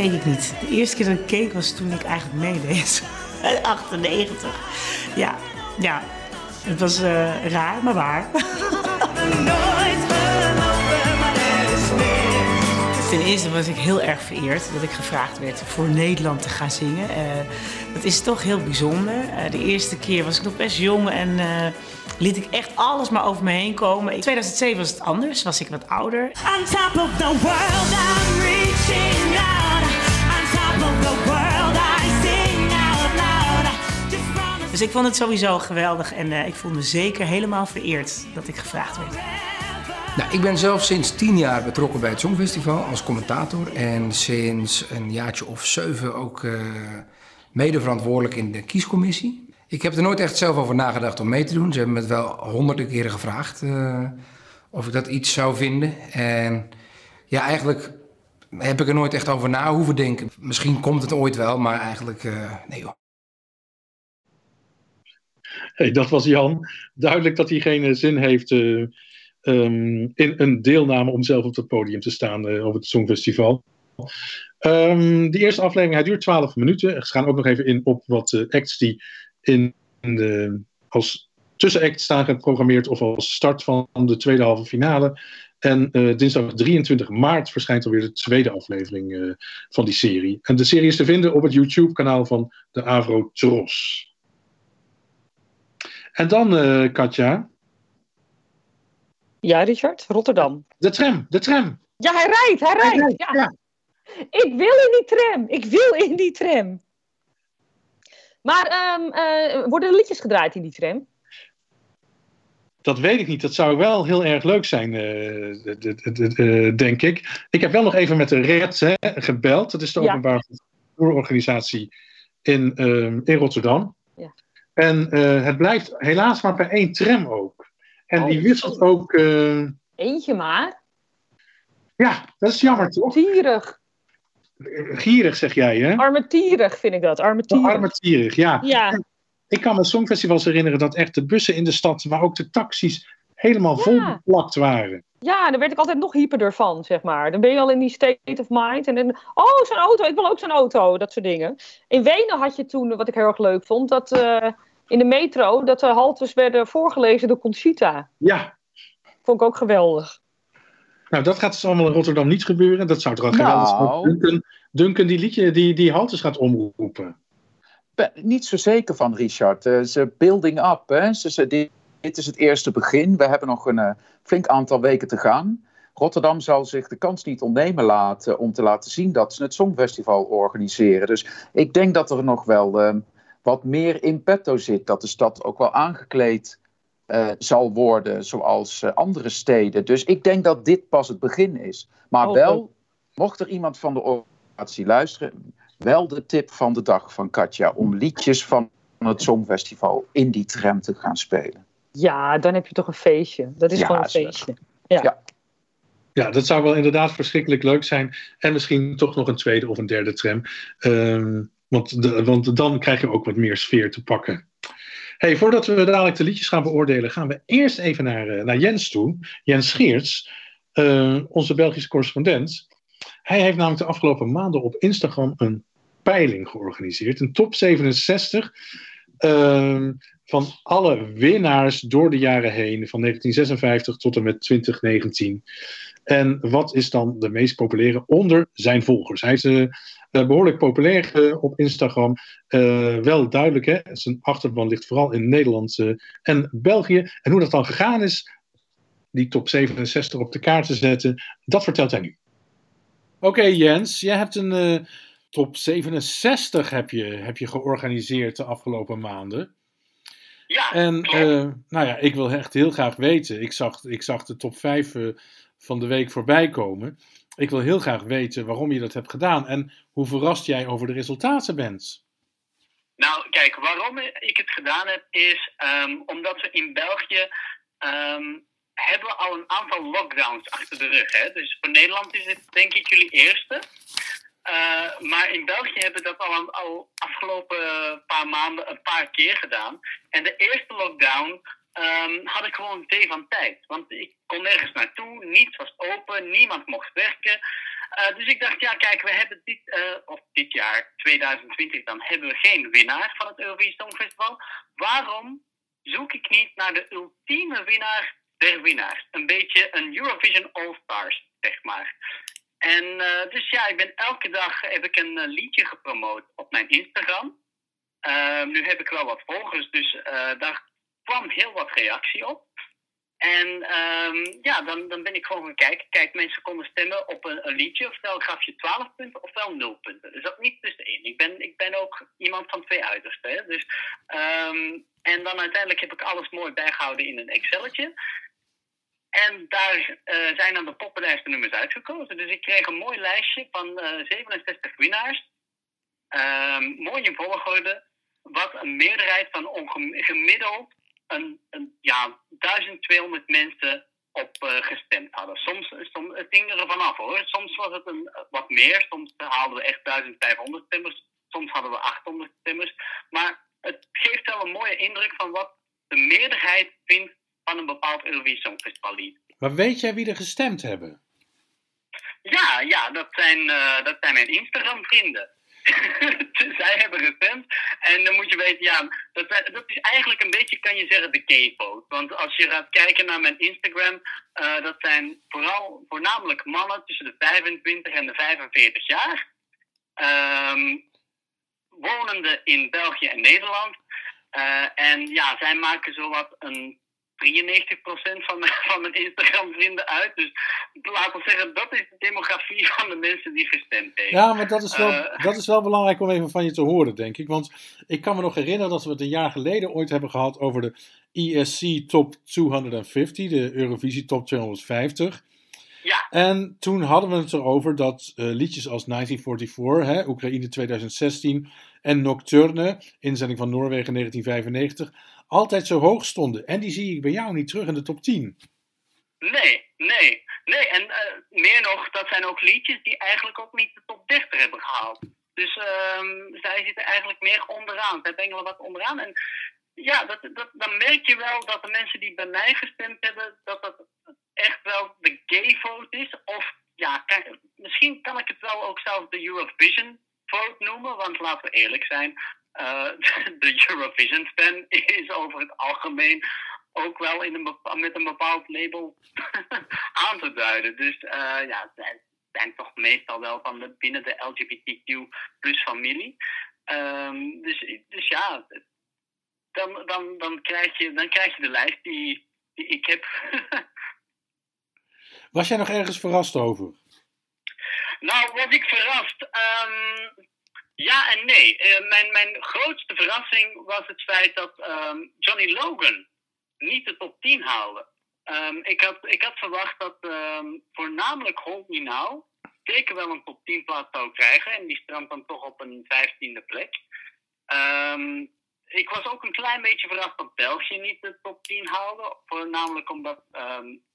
Keek ik niet. De eerste keer dat ik keek was toen ik eigenlijk meedeed. 98. Ja, ja. Het was uh, raar, maar waar. Ten eerste was ik heel erg vereerd dat ik gevraagd werd voor Nederland te gaan zingen. Uh, dat is toch heel bijzonder. Uh, de eerste keer was ik nog best jong en eh, liet ik echt alles maar over me heen komen. In 2007 was het anders, was ik wat ouder. On top of the world Dus ik vond het sowieso geweldig en ik voelde me zeker helemaal vereerd dat ik gevraagd werd. Nou, ik ben zelf sinds tien jaar betrokken bij het Songfestival als commentator. En sinds een jaartje of zeven ook uh, mede verantwoordelijk in de kiescommissie. Ik heb er nooit echt zelf over nagedacht om mee te doen. Ze hebben me het wel honderden keren gevraagd uh, of ik dat iets zou vinden. En ja, eigenlijk heb ik er nooit echt over na hoeven denken. Misschien komt het ooit wel, maar eigenlijk nee joh. Hey, dat was Jan. Duidelijk dat hij geen zin heeft uh, um, in een deelname om zelf op het podium te staan uh, op het Songfestival. Um, die eerste aflevering, hij duurt 12 minuten. Ze gaan ook nog even in op wat uh, acts die in de, als tussenact staan geprogrammeerd of als start van de tweede halve finale. En dinsdag 23 maart verschijnt alweer de tweede aflevering van die serie. En de serie is te vinden op het YouTube-kanaal van de Avro Tros. En dan, uh, Katja. Ja, Richard, Rotterdam. De tram, de tram. Ja, hij rijdt, hij rijdt. Hij rijdt ja. ja. Ik wil in die tram, ik wil in die tram. Maar um, uh, worden er liedjes gedraaid in die tram? Dat weet ik niet. Dat zou wel heel erg leuk zijn, uh, denk ik. Ik heb wel nog even met de RED hè, gebeld. Dat is de ja. openbare vervoerorganisatie in, in Rotterdam. En uh, het blijft helaas maar bij één tram ook. En oh, die wisselt ook. Uh... Eentje maar. Ja, dat is jammer toch? Gierig. Gierig zeg jij, hè? Armetierig vind ik dat. Armetierig. Oh, armetierig, ja. ja. Ik kan me songfestivals herinneren dat echt de bussen in de stad, maar ook de taxis helemaal vol ja. beplakt waren. Ja, daar werd ik altijd nog hyperder van, zeg maar. Dan ben je al in die state of mind. En dan, oh, zo'n auto, ik wil ook zo'n auto. Dat soort dingen. In Wenen had je toen, wat ik heel erg leuk vond, dat uh, in de metro, dat de haltes werden voorgelezen door Conchita. Ja. Vond ik ook geweldig. Nou, dat gaat dus allemaal in Rotterdam niet gebeuren. Dat zou toch wel geweldig zijn. Nou. Duncan, Duncan die liedje, die, die haltes gaat omroepen. Ben niet zo zeker van, Richard. Uh, ze building up, hè. Ze, ze, dit, dit is het eerste begin. We hebben nog een uh, flink aantal weken te gaan. Rotterdam zal zich de kans niet ontnemen laten om te laten zien dat ze het Songfestival organiseren. Dus ik denk dat er nog wel uh, wat meer in petto zit. Dat de stad ook wel aangekleed eh, zal worden, zoals eh, andere steden. Dus ik denk dat dit pas het begin is. Maar Oh, wel, oh. mocht er iemand van de organisatie luisteren, wel de tip van de dag van Katja om liedjes van het Songfestival in die tram te gaan spelen. Ja, dan heb je toch een feestje. Dat is Ja, gewoon een is leuk. feestje. Ja, dat zou wel inderdaad verschrikkelijk leuk zijn. En misschien toch nog een tweede of een derde tram. Ehm, want, want dan krijg je ook wat meer sfeer te pakken. Hey, voordat we dadelijk de liedjes gaan beoordelen, gaan we eerst even naar, eh, naar Jens toe. Jens Geerts, eh, onze Belgische correspondent. Hij heeft namelijk de afgelopen maanden op Instagram een peiling georganiseerd. Een top 67 ehm, van alle winnaars door de jaren heen, van 1956 tot en met 2019. En wat is dan de meest populaire onder zijn volgers? Hij is eh, eh, behoorlijk populair eh, op Instagram. Wel duidelijk, hè? zijn achterban ligt vooral in Nederland en België. En hoe dat dan gegaan is, die top 67 op de kaart te zetten, dat vertelt hij nu. Oké Jens, jij hebt een top 67 heb je, heb je georganiseerd de afgelopen maanden. Ja, En eh, nou ja, ik wil echt heel graag weten. Ik zag, ik zag de top 5 eh, van de week voorbij komen. Ik wil heel graag weten waarom je dat hebt gedaan en hoe verrast jij over de resultaten bent. Nou, kijk, waarom ik het gedaan heb, is ehm, omdat we in België ehm, hebben we al een aantal lockdowns achter de rug. Hè? Dus voor Nederland is het denk ik jullie eerste. Eh, maar in België hebben we dat al, al afgelopen paar maanden een paar keer gedaan. En de eerste lockdown ehm, had ik gewoon thee van tijd. Want ik kon nergens naartoe, niets was open, niemand mocht werken. Eh, dus ik dacht, ja, kijk, we hebben dit, eh, of dit jaar, 2020, dan hebben we geen winnaar van het Eurovisie Songfestival. Waarom zoek ik niet naar de ultieme winnaar der winnaars? Een beetje een Eurovision All-Stars, zeg maar. En eh, dus ja, ik ben elke dag heb ik een eh, liedje gepromoot op mijn Instagram. Eh, nu heb ik wel wat volgers, dus daar kwam heel wat reactie op. En ehm, ja, dan, dan ben ik gewoon gaan kijken. Kijk, mensen konden stemmen op een, een liedje. Ofwel gaf je 12 punten, ofwel 0 punten. Dus dat niet tussenin. Ik ben, ik ben ook iemand van twee uitersten. Dus, ehm, en dan uiteindelijk heb ik alles mooi bijgehouden in een Excelletje. En daar eh, zijn dan de populairste nummers uitgekozen. Dus ik kreeg een mooi lijstje van eh 67 winnaars. Ehm, mooi in volgorde. Wat een meerderheid van gemiddeld een, een, ja, 1200 mensen op eh, gestemd hadden. Soms, soms, het hing er vanaf hoor. Soms was het een, wat meer. Soms haalden we echt 1500 stemmers. Soms hadden we 800 stemmers. Maar het geeft wel een mooie indruk van wat de meerderheid vindt van een bepaald Eurovisie Songfestival lied. Maar weet jij wie er gestemd hebben? Ja, ja dat, zijn, eh, dat zijn mijn Instagram-vrienden. Zij hebben gestemd. En dan moet je weten, ja, dat, dat is eigenlijk een beetje, kan je zeggen, de gay-vote. Want als je gaat kijken naar mijn Instagram, eh, dat zijn vooral, voornamelijk mannen tussen de 25 en de 45 jaar. Ehm, wonende in België en Nederland. Eh, en ja, zij maken zowat een 93% van mijn, van mijn Instagram-vrienden uit. Dus laten we zeggen, dat is de demografie van de mensen die gestemd hebben. Ja, maar dat is, wel, Eh. dat is wel belangrijk om even van je te horen, denk ik. Want ik kan me nog herinneren dat we het een jaar geleden ooit hebben gehad over de ESC Top 250, de Eurovisie Top 250. Ja. En toen hadden we het erover dat eh, liedjes als 1944, hè, Oekraïne 2016 en Nocturne, inzending van Noorwegen 1995, altijd zo hoog stonden. En die zie ik bij jou niet terug in de top 10. Nee, nee, nee. En eh, meer nog, dat zijn ook liedjes die eigenlijk ook niet de top 30 hebben gehaald. Dus ehm, zij zitten eigenlijk meer onderaan. Zij bengelen wat onderaan. En ja, dat, dat, dan merk je wel dat de mensen die bij mij gestemd hebben, dat dat echt wel de gay vote is. Of ja, kan- misschien kan ik het wel ook zelf de Eurovision vote noemen. Want laten we eerlijk zijn, eh, de Eurovision fan is over het algemeen ook wel in een met een bepaald label aan te duiden. Dus eh, ja, zij zijn toch meestal wel van de, binnen de LGBTQ plus familie. Ehm, dus, dus ja, dan, dan, dan, krijg je, dan krijg je de lijst die ik heb. Was jij nog ergens verrast over? Nou, was ik verrast. Ehm, Ja en nee. Eh, mijn, mijn grootste verrassing was het feit dat ehm, Johnny Logan niet de top 10 haalde. Ehm, ik, had, ik had verwacht dat voornamelijk Hold Now zeker wel een top 10 plaats zou krijgen. En die strandt dan toch op een 15e plek. Ik was ook een klein beetje verrast dat België niet de top 10 haalde. Voornamelijk omdat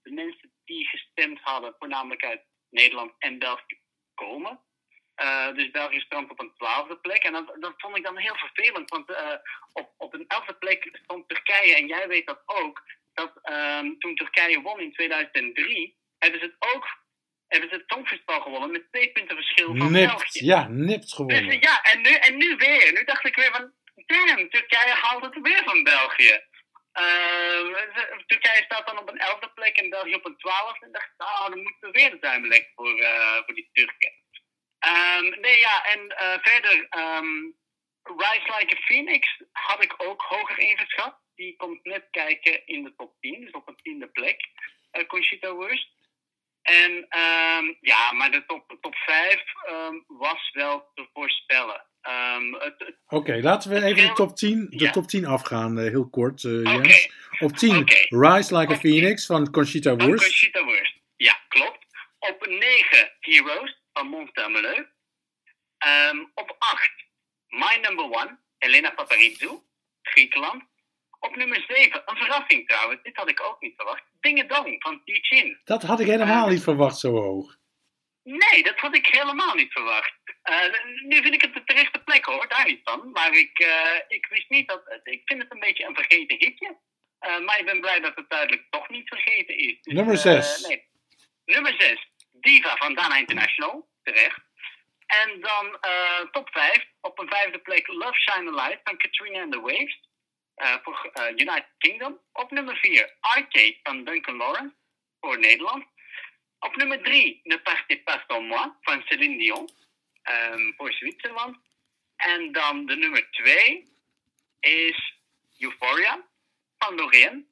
de mensen die gestemd hadden, voornamelijk uit Nederland en België, komen. Eh, dus België strandt op een twaalfde plek. En dat, dat vond ik dan heel vervelend. Want eh, op, op een elfde plek stond Turkije. En jij weet dat ook. Dat ehm, toen Turkije won in 2003, hebben ze het ook hebben ze het Songfestival gewonnen met twee punten verschil van Nipt, België. ja, nipt Dus gewonnen. eh, ja, en nu, en nu weer. Nu dacht ik weer van, damn, Turkije haalt het weer van België. Ze- Turkije staat dan op een elfde plek en België op een twaalfde. En dacht oh, dan moeten we weer leggen voor, eh, voor die Turken. Ehm, nee, ja, en eh, verder, ehm, Rise Like a Phoenix had ik ook hoger ingeschat. Die komt net kijken in de top 10, dus op een tiende plek. eh Conchita Wurst. En ja, maar de top, top 5 ehm, was wel te voorspellen. Ehm, het- Oké, laten we even de top 10, de Ja. top 10 afgaan, eh, heel kort, Oké. Jens. Op 10, Oké. Rise Like a. Phoenix van Conchita Wurst. Conchita Wurst. Ja, klopt. Op 9 Heroes van Monstermeleu. Ehm op 8 My Number One, Elena Paparizou, Griekenland. Op nummer 7, een verrassing trouwens, dit had ik ook niet verwacht. Ding van Tichin. Dat had ik helemaal niet verwacht zo hoog. Nee, dat had ik helemaal niet verwacht. Eh, nu vind ik het de terechte plek hoor, daar niet van. Maar ik, eh, ik wist niet dat. Ik vind het een beetje een vergeten hitje. Eh, maar ik ben blij dat het duidelijk toch niet vergeten is. Dus, Nummer eh, zes. nee. Nummer 6, Diva van Dana International, terecht. En dan top 5, op een vijfde plek Love Shine a Light van Katrina and the Waves. voor United Kingdom. Op nummer 4, Arcade van Duncan Lawrence voor Nederland. Op nummer 3, Ne partez pas sans moi van Céline Dion ehm, voor Zwitserland. En dan de nummer 2 is Euphoria van Loreen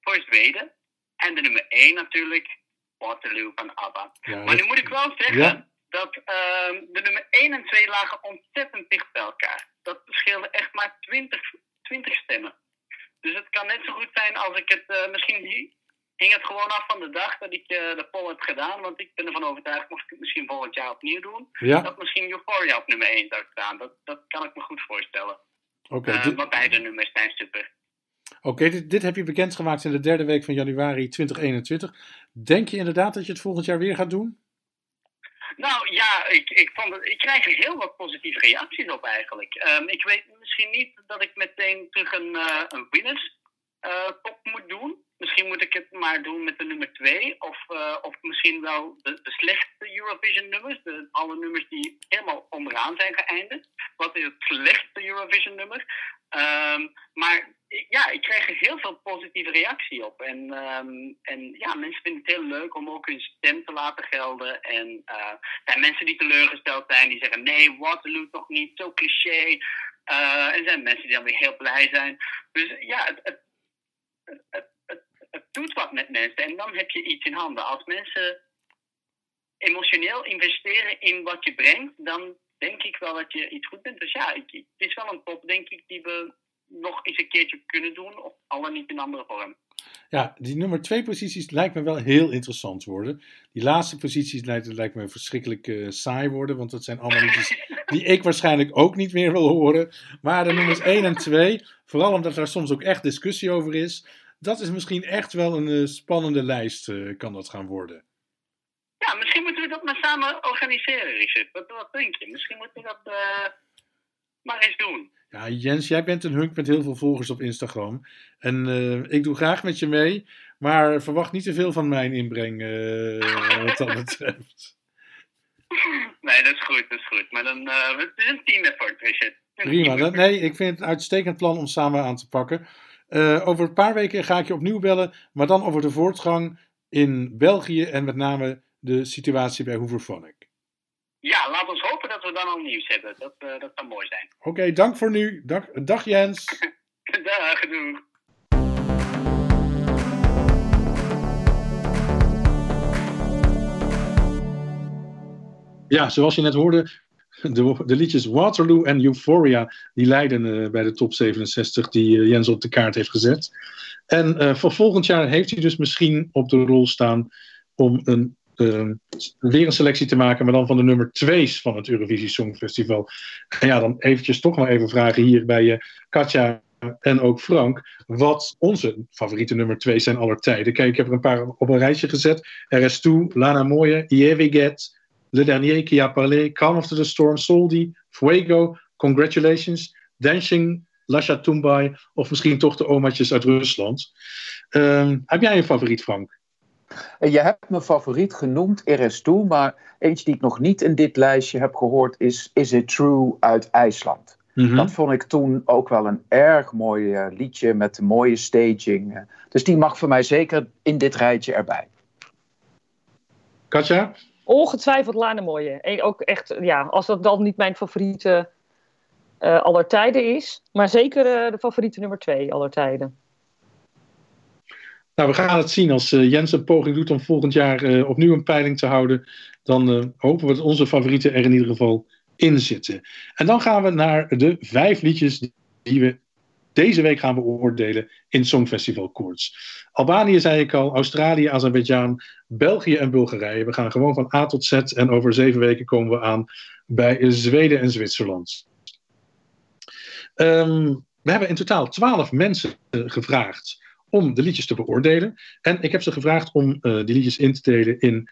voor Zweden. En de nummer 1 natuurlijk, Waterloo van ABBA. Ja, Maar nu moet ik wel zeggen Ja. dat ehm, de nummer 1 en 2 lagen ontzettend dicht bij elkaar. Dat scheelde echt maar 20, 20 stemmen. Dus het kan net zo goed zijn als ik het eh, misschien hing het gewoon af van de dag dat ik eh, de poll heb gedaan. Want ik ben ervan overtuigd, mocht ik het misschien volgend jaar opnieuw doen, Ja, dat misschien Euphoria op nummer 1 zou staan. Dat, dat kan ik me goed voorstellen. oké. Eh, dit- maar beide nummers zijn super. Oké, dit, dit heb je bekendgemaakt in de derde week van januari 2021. Denk je inderdaad dat je het volgend jaar weer gaat doen? Nou ja, ik, ik, vond het, ik krijg er heel wat positieve reacties op eigenlijk. Ehm, ik weet misschien niet dat ik meteen terug een, eh een winners eh, top moet doen. Misschien moet ik het maar doen met de nummer 2. Of, eh, of misschien wel de, de slechtste Eurovision nummers. De, alle nummers die helemaal onderaan zijn geëindigd. Wat is het slechtste Eurovision nummer? Ehm, maar ja, ik krijg er heel veel positieve reactie op. En, ehm, en ja, mensen vinden het heel leuk om ook hun stem te laten gelden. En eh, er zijn mensen die teleurgesteld zijn, die zeggen nee, Waterloo toch niet, zo cliché. Eh, en zijn mensen die dan weer heel blij zijn. Dus ja, het, het doet wat met mensen. En dan heb je iets in handen. Als mensen emotioneel investeren in wat je brengt, dan denk ik wel dat je iets goed bent. Dus ja, ik, het is wel een top, denk ik, die we nog eens een keertje kunnen doen. Of al dan niet in andere vorm. Ja, die nummer twee posities lijkt me wel heel interessant worden. Die laatste posities lijkt, lijkt me verschrikkelijk eh, saai worden, want dat zijn allemaal liedjes die ik waarschijnlijk ook niet meer wil horen. Maar de nummers 1 en 2, vooral omdat daar soms ook echt discussie over is, dat is misschien echt wel een eh, spannende lijst, eh, kan dat gaan worden. Ja, misschien moeten we dat maar samen organiseren, Richard. Wat, wat denk je? Misschien moeten we dat eh, maar eens doen. Ja, Jens, jij bent een hunk met heel veel volgers op Instagram. En ik doe graag met je mee, maar verwacht niet te veel van mijn inbreng wat dat betreft. Nee, dat is goed, dat is goed. Maar dan, het is een team effort, Richard. Prima. Dat, nee, ik vind het een uitstekend plan om samen aan te pakken. Eh, over een paar weken ga ik je opnieuw bellen, maar dan over de voortgang in België en met name de situatie bij Hooverphonic. Ja, laat ons hopen dat we dan al nieuws hebben. Dat, eh, dat zou mooi zijn. Oké, dank voor nu. Dag, dag Jens. Dag, doei. Ja, zoals je net hoorde, de, de liedjes Waterloo en Euphoria, die leiden eh, bij de top 67 die eh, Jens op de kaart heeft gezet. En eh, voor volgend jaar heeft hij dus misschien op de rol staan om een, eh, weer een selectie te maken, maar dan van de nummer 2's van het Eurovisie Songfestival. En ja, dan eventjes toch maar even vragen hier bij eh, Katja en ook Frank, wat onze favoriete nummer 2 zijn aller tijden. Kijk, ik heb er een paar op een rijtje gezet. RS2, Lana Moye, Here We Get, Le Dernier Qui A Parlé, Calm After the Storm, Soldi, Fuego, Congratulations, Dancing, Lasha Tumbai of misschien toch de omaatjes uit Rusland. Ehm, heb jij een favoriet, Frank? En Je hebt mijn favoriet genoemd, RS2, maar eentje die ik nog niet in dit lijstje heb gehoord is Is It True uit IJsland. Mhm. Dat vond ik toen ook wel een erg mooi eh, liedje met een mooie staging. eh. Dus die mag voor mij zeker in dit rijtje erbij. Katja? Ongetwijfeld Lana Mooie. Ook echt, ja, als dat dan niet mijn favoriete eh aller tijden is. Maar zeker eh, de favoriete nummer twee aller tijden. Nou, we gaan het zien als eh, Jens een poging doet om volgend jaar opnieuw een peiling te houden. Dan hopen we dat onze favorieten er in ieder geval in zitten. En dan gaan we naar de vijf liedjes die we deze week gaan beoordelen in Songfestival Koorts. Albanië zei ik al, Australië, Azerbeidzjan, België en Bulgarije. We gaan gewoon van A tot Z en over zeven weken komen we aan bij Zweden en Zwitserland. Ehm, we hebben in totaal twaalf mensen eh, gevraagd om de liedjes te beoordelen. En ik heb ze gevraagd om eh, die liedjes in te delen in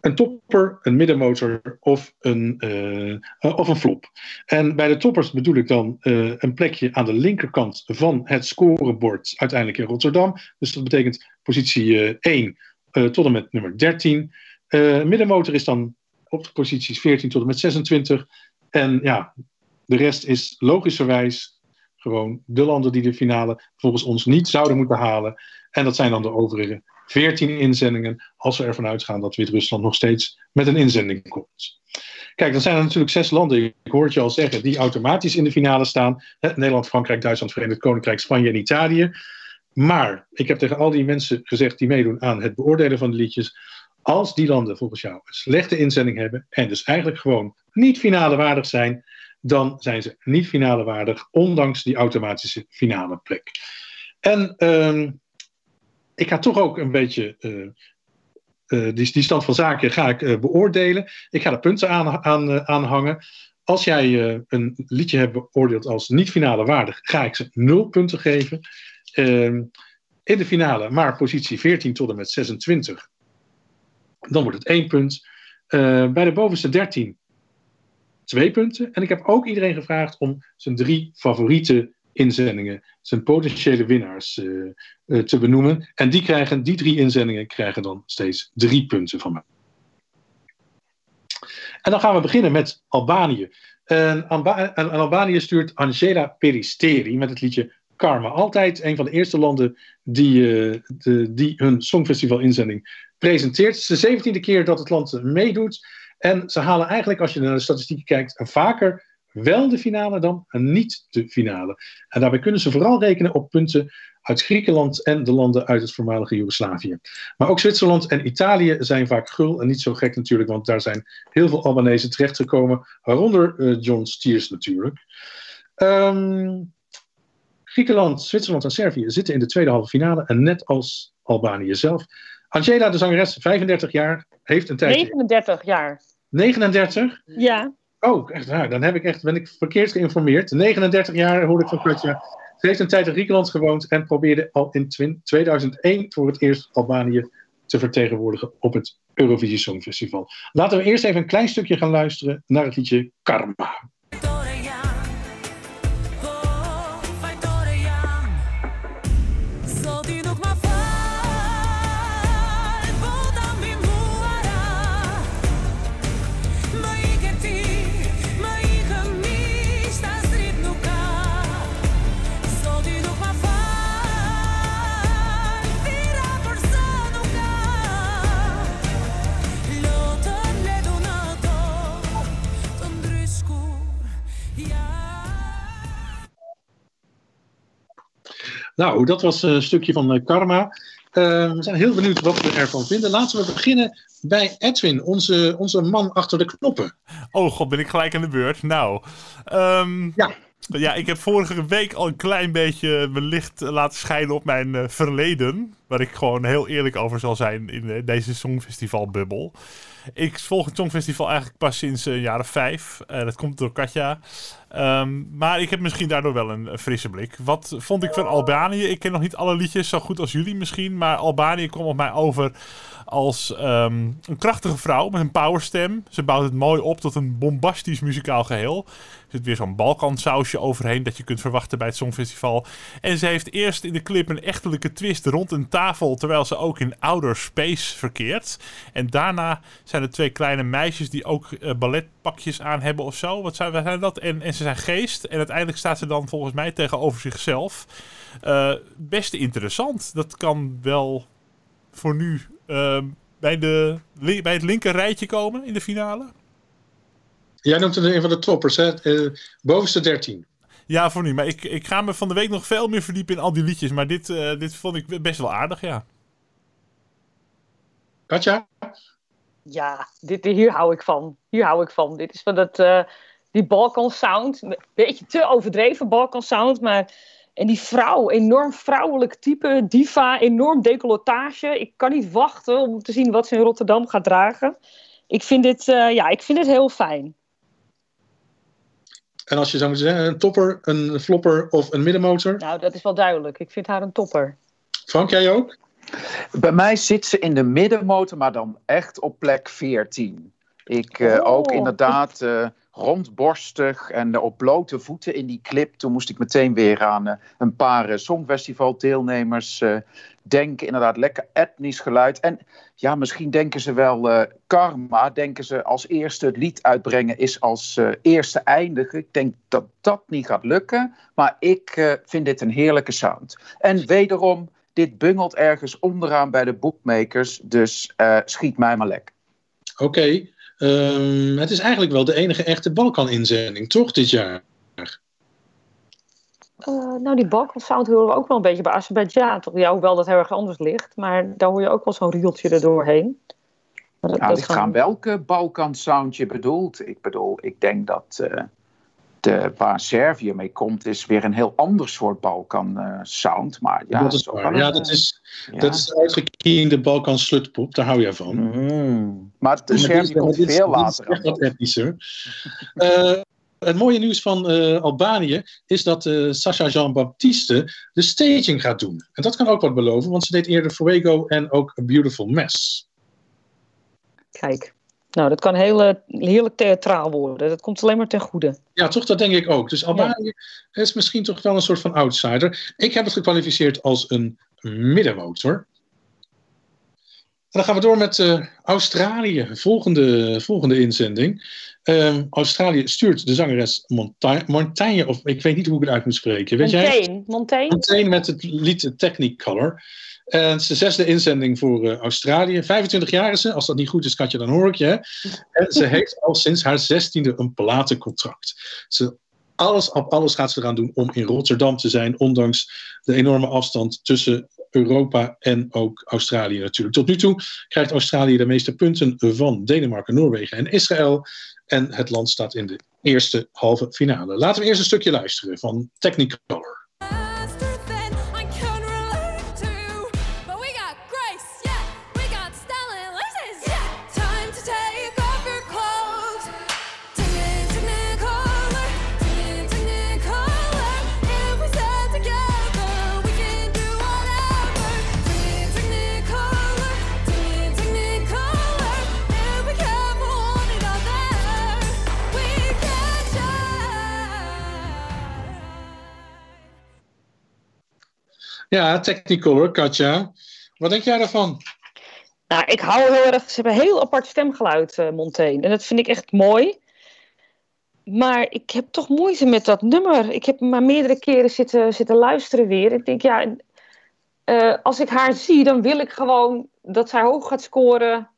een topper, een middenmotor of een, eh, of een flop. En bij de toppers bedoel ik dan eh, een plekje aan de linkerkant van het scorebord uiteindelijk in Rotterdam. Dus dat betekent positie eh, 1 eh, tot en met nummer 13. Eh, middenmotor is dan op de posities 14 tot en met 26. En ja, de rest is logischerwijs gewoon de landen die de finale volgens ons niet zouden moeten halen. En dat zijn dan de overige 14 inzendingen, als we ervan uitgaan dat Wit-Rusland nog steeds met een inzending komt. Kijk, dan zijn er natuurlijk zes landen, ik hoor je al zeggen, die automatisch in de finale staan. Nederland, Frankrijk, Duitsland, Verenigd Koninkrijk, Spanje en Italië. Maar ik heb tegen al die mensen gezegd die meedoen aan het beoordelen van de liedjes. Als die landen volgens jou een slechte inzending hebben en dus eigenlijk gewoon niet finale waardig zijn, dan zijn ze niet finale waardig, ondanks die automatische finale plek. En ehm, ik ga toch ook een beetje eh, eh, die, die stand van zaken ga ik eh, beoordelen. Ik ga er punten aan, aan. Als jij een liedje hebt beoordeeld als niet finale waardig, ga ik ze 0 punten geven. Ehm, in de finale, maar positie 14 tot en met 26, dan wordt het 1 punt. Bij de bovenste 13 twee punten. En ik heb ook iedereen gevraagd om zijn drie favoriete inzendingen, zijn potentiële winnaars eh, eh, te benoemen. En die, krijgen, die drie inzendingen krijgen dan steeds drie punten van mij. En dan gaan we beginnen met Albanië. En, Alba- en Albanië stuurt Angela Peristeri met het liedje Karma. Altijd een van de eerste landen die, eh, de, die hun Songfestival inzending presenteert. Het is de zeventiende keer dat het land meedoet. En ze halen eigenlijk, als je naar de statistieken kijkt, vaker wel de finale dan niet de finale. En daarbij kunnen ze vooral rekenen op punten uit Griekenland en de landen uit het voormalige Joegoslavië. Maar ook Zwitserland en Italië zijn vaak gul en niet zo gek natuurlijk, want daar zijn heel veel Albanese terechtgekomen, waaronder eh, John Stiers natuurlijk. Ehm, Griekenland, Zwitserland en Servië zitten in de tweede halve finale en net als Albanië zelf. Angela, de zangeres, 35 jaar, heeft een tijdje... 39 jaar. 39? Ja. Oh, echt. Dan heb ik echt, ben ik verkeerd geïnformeerd. 39 jaar hoorde ik van Katja. Ze heeft een tijd in Griekenland gewoond en probeerde al in twin- 2001 voor het eerst Albanië te vertegenwoordigen op het Eurovisie Songfestival. Laten we eerst even een klein stukje gaan luisteren naar het liedje Karma. Nou, dat was een stukje van eh, Karma. Eh, we zijn heel benieuwd wat we ervan vinden. Laten we beginnen bij Edwin, onze, onze man achter de knoppen. Oh god, ben ik gelijk aan de beurt? Nou, ehm, Ja. ja, ik heb vorige week al een klein beetje mijn licht laten schijnen op mijn eh, verleden. Waar ik gewoon heel eerlijk over zal zijn in eh, deze Songfestivalbubbel. Ik volg het Songfestival eigenlijk pas sinds een jaar of vijf. Eh, dat komt door Katja. Ehm, maar ik heb misschien daardoor wel een, frisse blik. Wat vond ik van Albanië? Ik ken nog niet alle liedjes zo goed als jullie misschien. Maar Albanië kwam op mij over als ehm, een krachtige vrouw met een powerstem. Ze bouwt het mooi op tot een bombastisch muzikaal geheel. Zit weer zo'n Balkansausje overheen dat je kunt verwachten bij het Songfestival. En ze heeft eerst in de clip een echtelijke twist rond een tafel, terwijl ze ook in outer space verkeert. En daarna zijn er twee kleine meisjes die ook eh, balletpakjes aan hebben of zo. Wat zijn, wat zijn dat? En, en ze zijn geest. En uiteindelijk staat ze dan volgens mij tegenover zichzelf. Eh, best interessant. Dat kan wel voor nu eh, bij, de, bij het linker rijtje komen in de finale. Jij noemt het een van de toppers, hè? Eh, bovenste 13. Ja, voor nu. Maar ik, ik ga me van de week nog veel meer verdiepen in al die liedjes. Maar dit, eh, dit vond ik best wel aardig, ja. Katja? Ja, dit, hier hou ik van. Hier hou ik van. Dit is van dat, eh, die Balkan sound. Een beetje te overdreven Balkan sound, maar... En die vrouw, enorm vrouwelijk type, diva, enorm decolletage. Ik kan niet wachten om te zien wat ze in Rotterdam gaat dragen. Ik vind dit, eh, ja, ik vind dit heel fijn. En als je zou moeten zeggen, een topper, een flopper of een middenmotor? Nou, dat is wel duidelijk. Ik vind haar een topper. Frank, jij ook? Bij mij zit ze in de middenmotor, maar dan echt op plek 14. Ik eh, Oh. ook inderdaad eh, rondborstig en eh, op blote voeten in die clip. Toen moest ik meteen weer aan eh, een paar uh, songfestivaldeelnemers eh, denken. Inderdaad, lekker etnisch geluid. En ja, misschien denken ze wel eh, karma. Denken ze als eerste het lied uitbrengen is als eh, eerste eindigen. Ik denk dat dat niet gaat lukken. Maar ik eh, vind dit een heerlijke sound. En wederom, dit bungelt ergens onderaan bij de bookmakers. Dus eh, schiet mij maar lek. Oké. Ehm, het is eigenlijk wel de enige echte Balkan-inzending, toch, dit jaar? Eh, nou, die Balkan sound horen we ook wel een beetje bij Azerbeidzjan. Toch? Ja, hoewel dat heel erg anders ligt. Maar daar hoor je ook wel zo'n rieltje er doorheen. Maar dat- Ja, dat ligt aan welke Balkan sound je bedoelt. Ik bedoel, ik denk dat eh, de, waar Servië mee komt, is weer een heel ander soort Balkan eh, sound. Maar ja, dat is waar. Ja, dat is, ja. dat is de uitgekiende Balkan slutpop. Daar hou jij van. Mm. Maar de Servië is- komt dit is- veel dit is later. echt aan. wat etnischer. Eh, het mooie nieuws van eh, Albanië is dat eh Sasha Jean-Baptiste de staging gaat doen. En dat kan ook wat beloven, want ze deed eerder Fuego en ook A Beautiful Mess. Kijk. Nou, dat kan heel, heerlijk theatraal worden. Dat komt alleen maar ten goede. Ja, toch, dat denk ik ook. Dus Albanië is misschien toch wel een soort van outsider. Ik heb het gekwalificeerd als een middenmotor. En dan gaan we door met eh, Australië. Volgende, volgende inzending. Ehm, Australië stuurt de zangeres Monta- Montaigne, of ik weet niet hoe ik het uit moet spreken. Weet jij? Montaigne. Montaigne? Meteen met het lied Technicolor. En het is de zesde inzending voor eh, Australië. 25 jaar is ze. Als dat niet goed is, Katje, dan hoor ik je. hè. En ze heeft al sinds haar zestiende een platencontract. Ze, alles op alles gaat ze eraan doen om in Rotterdam te zijn. Ondanks de enorme afstand tussen Europa en ook Australië natuurlijk. Tot nu toe krijgt Australië de meeste punten van Denemarken, Noorwegen en Israël. En het land staat in de eerste halve finale. Laten we eerst een stukje luisteren van Technicolor. Ja, Technicolor, Katja. Wat denk jij daarvan? Nou, ik hou heel erg. Ze hebben een heel apart stemgeluid, eh Montaigne. En dat vind ik echt mooi. Maar ik heb toch moeite met dat nummer. Ik heb maar meerdere keren zitten, zitten luisteren weer. Ik denk, ja, eh, als ik haar zie, dan wil ik gewoon dat zij hoog gaat scoren.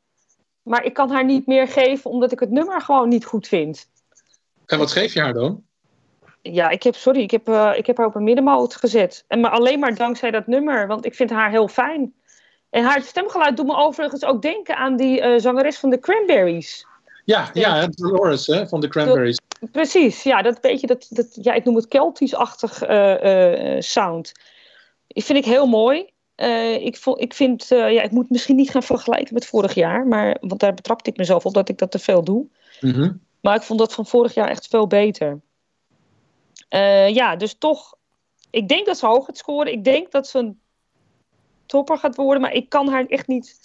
Maar ik kan haar niet meer geven, omdat ik het nummer gewoon niet goed vind. En wat geef je haar dan? Ja, ik heb, sorry, ik heb, eh, ik heb haar op een middenmoot gezet. En maar alleen maar dankzij dat nummer, want ik vind haar heel fijn. En haar stemgeluid doet me overigens ook denken aan die eh, zangeres van de Cranberries. Ja, ja Dolores hè, van de Cranberries. Precies, ja, dat beetje dat, dat ja, ik noem het Keltisch-achtig eh, sound. Die vind ik heel mooi. Eh, ik, ik vind, ja, ik moet misschien niet gaan vergelijken met vorig jaar, maar, want daar betrapte ik mezelf op dat ik dat te veel doe. Mhm. Maar ik vond dat van vorig jaar echt veel beter. Eh, ja, dus toch, ik denk dat ze hoog gaat scoren. Ik denk dat ze een topper gaat worden, maar ik kan haar echt niet.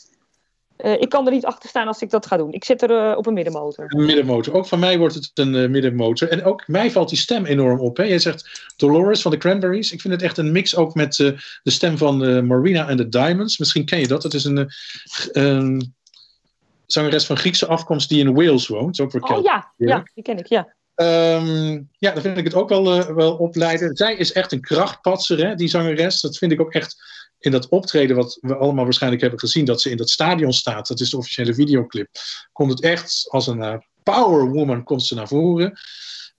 eh, ik kan er niet achter staan als ik dat ga doen. Ik zit er eh, op een middenmotor. Een middenmotor. Ook van mij wordt het een middenmotor. En ook mij valt die stem enorm op. Hè? Jij zegt Dolores van de Cranberries. Ik vind het echt een mix ook met de stem van Marina and the Diamonds. Misschien ken je dat. Het is een, zangeres van Griekse afkomst die in Wales woont. Ook weer Oh ja, ja, die ken ik, ja. Ehm, ja, dan vind ik het ook wel, eh, wel opleiden. Zij is echt een krachtpatser, hè, die zangeres. Dat vind ik ook echt in dat optreden, wat we allemaal waarschijnlijk hebben gezien, dat ze in dat stadion staat. Dat is de officiële videoclip. Komt het echt als een eh, power woman komt ze naar voren.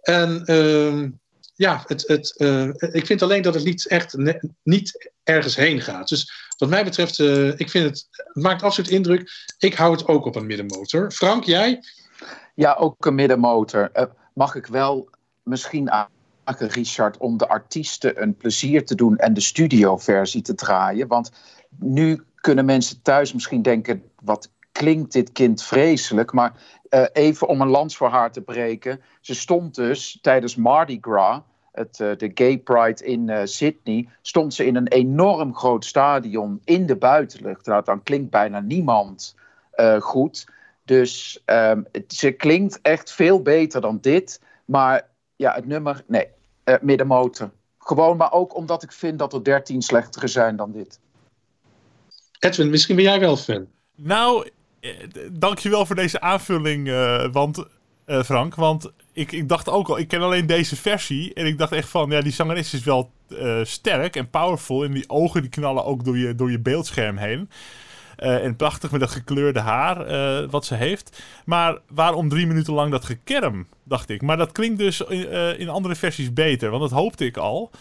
En ehm, ja, het, het, eh, ik vind alleen dat het lied echt niet ergens heen gaat. Dus wat mij betreft, ik vind het, het maakt absoluut indruk. Ik hou het ook op een middenmotor. Frank, jij? Ja, ook een middenmotor. Mag ik wel misschien aanraken, Richard, om de artiesten een plezier te doen en de studioversie te draaien? Want nu kunnen mensen thuis misschien denken: wat klinkt dit kind vreselijk? Maar eh, even om een lans voor haar te breken. Ze stond dus tijdens Mardi Gras. Het, eh, de Gay Pride in eh, Sydney, stond ze in een enorm groot stadion in de buitenlucht. Nou, dan klinkt bijna niemand goed. Dus ehm, het- ze klinkt echt veel beter dan dit. Maar ja, het nummer, nee, eh, middenmotor. Gewoon, maar ook omdat ik vind dat er 13 slechtere zijn dan dit. Edwin, misschien ben jij wel fan. Nou, eh, dankjewel voor deze aanvulling, eh, want, eh, Frank. Want ik, ik dacht ook al, ik ken alleen deze versie. En ik dacht echt van, ja, die zangeres is wel eh, sterk en powerful. En die ogen die knallen ook door je, door je beeldscherm heen. Eh, en prachtig met dat gekleurde haar eh, wat ze heeft. Maar waarom drie minuten lang dat gekerm, dacht ik. Maar dat klinkt dus in, eh, in andere versies beter, want dat hoopte ik al.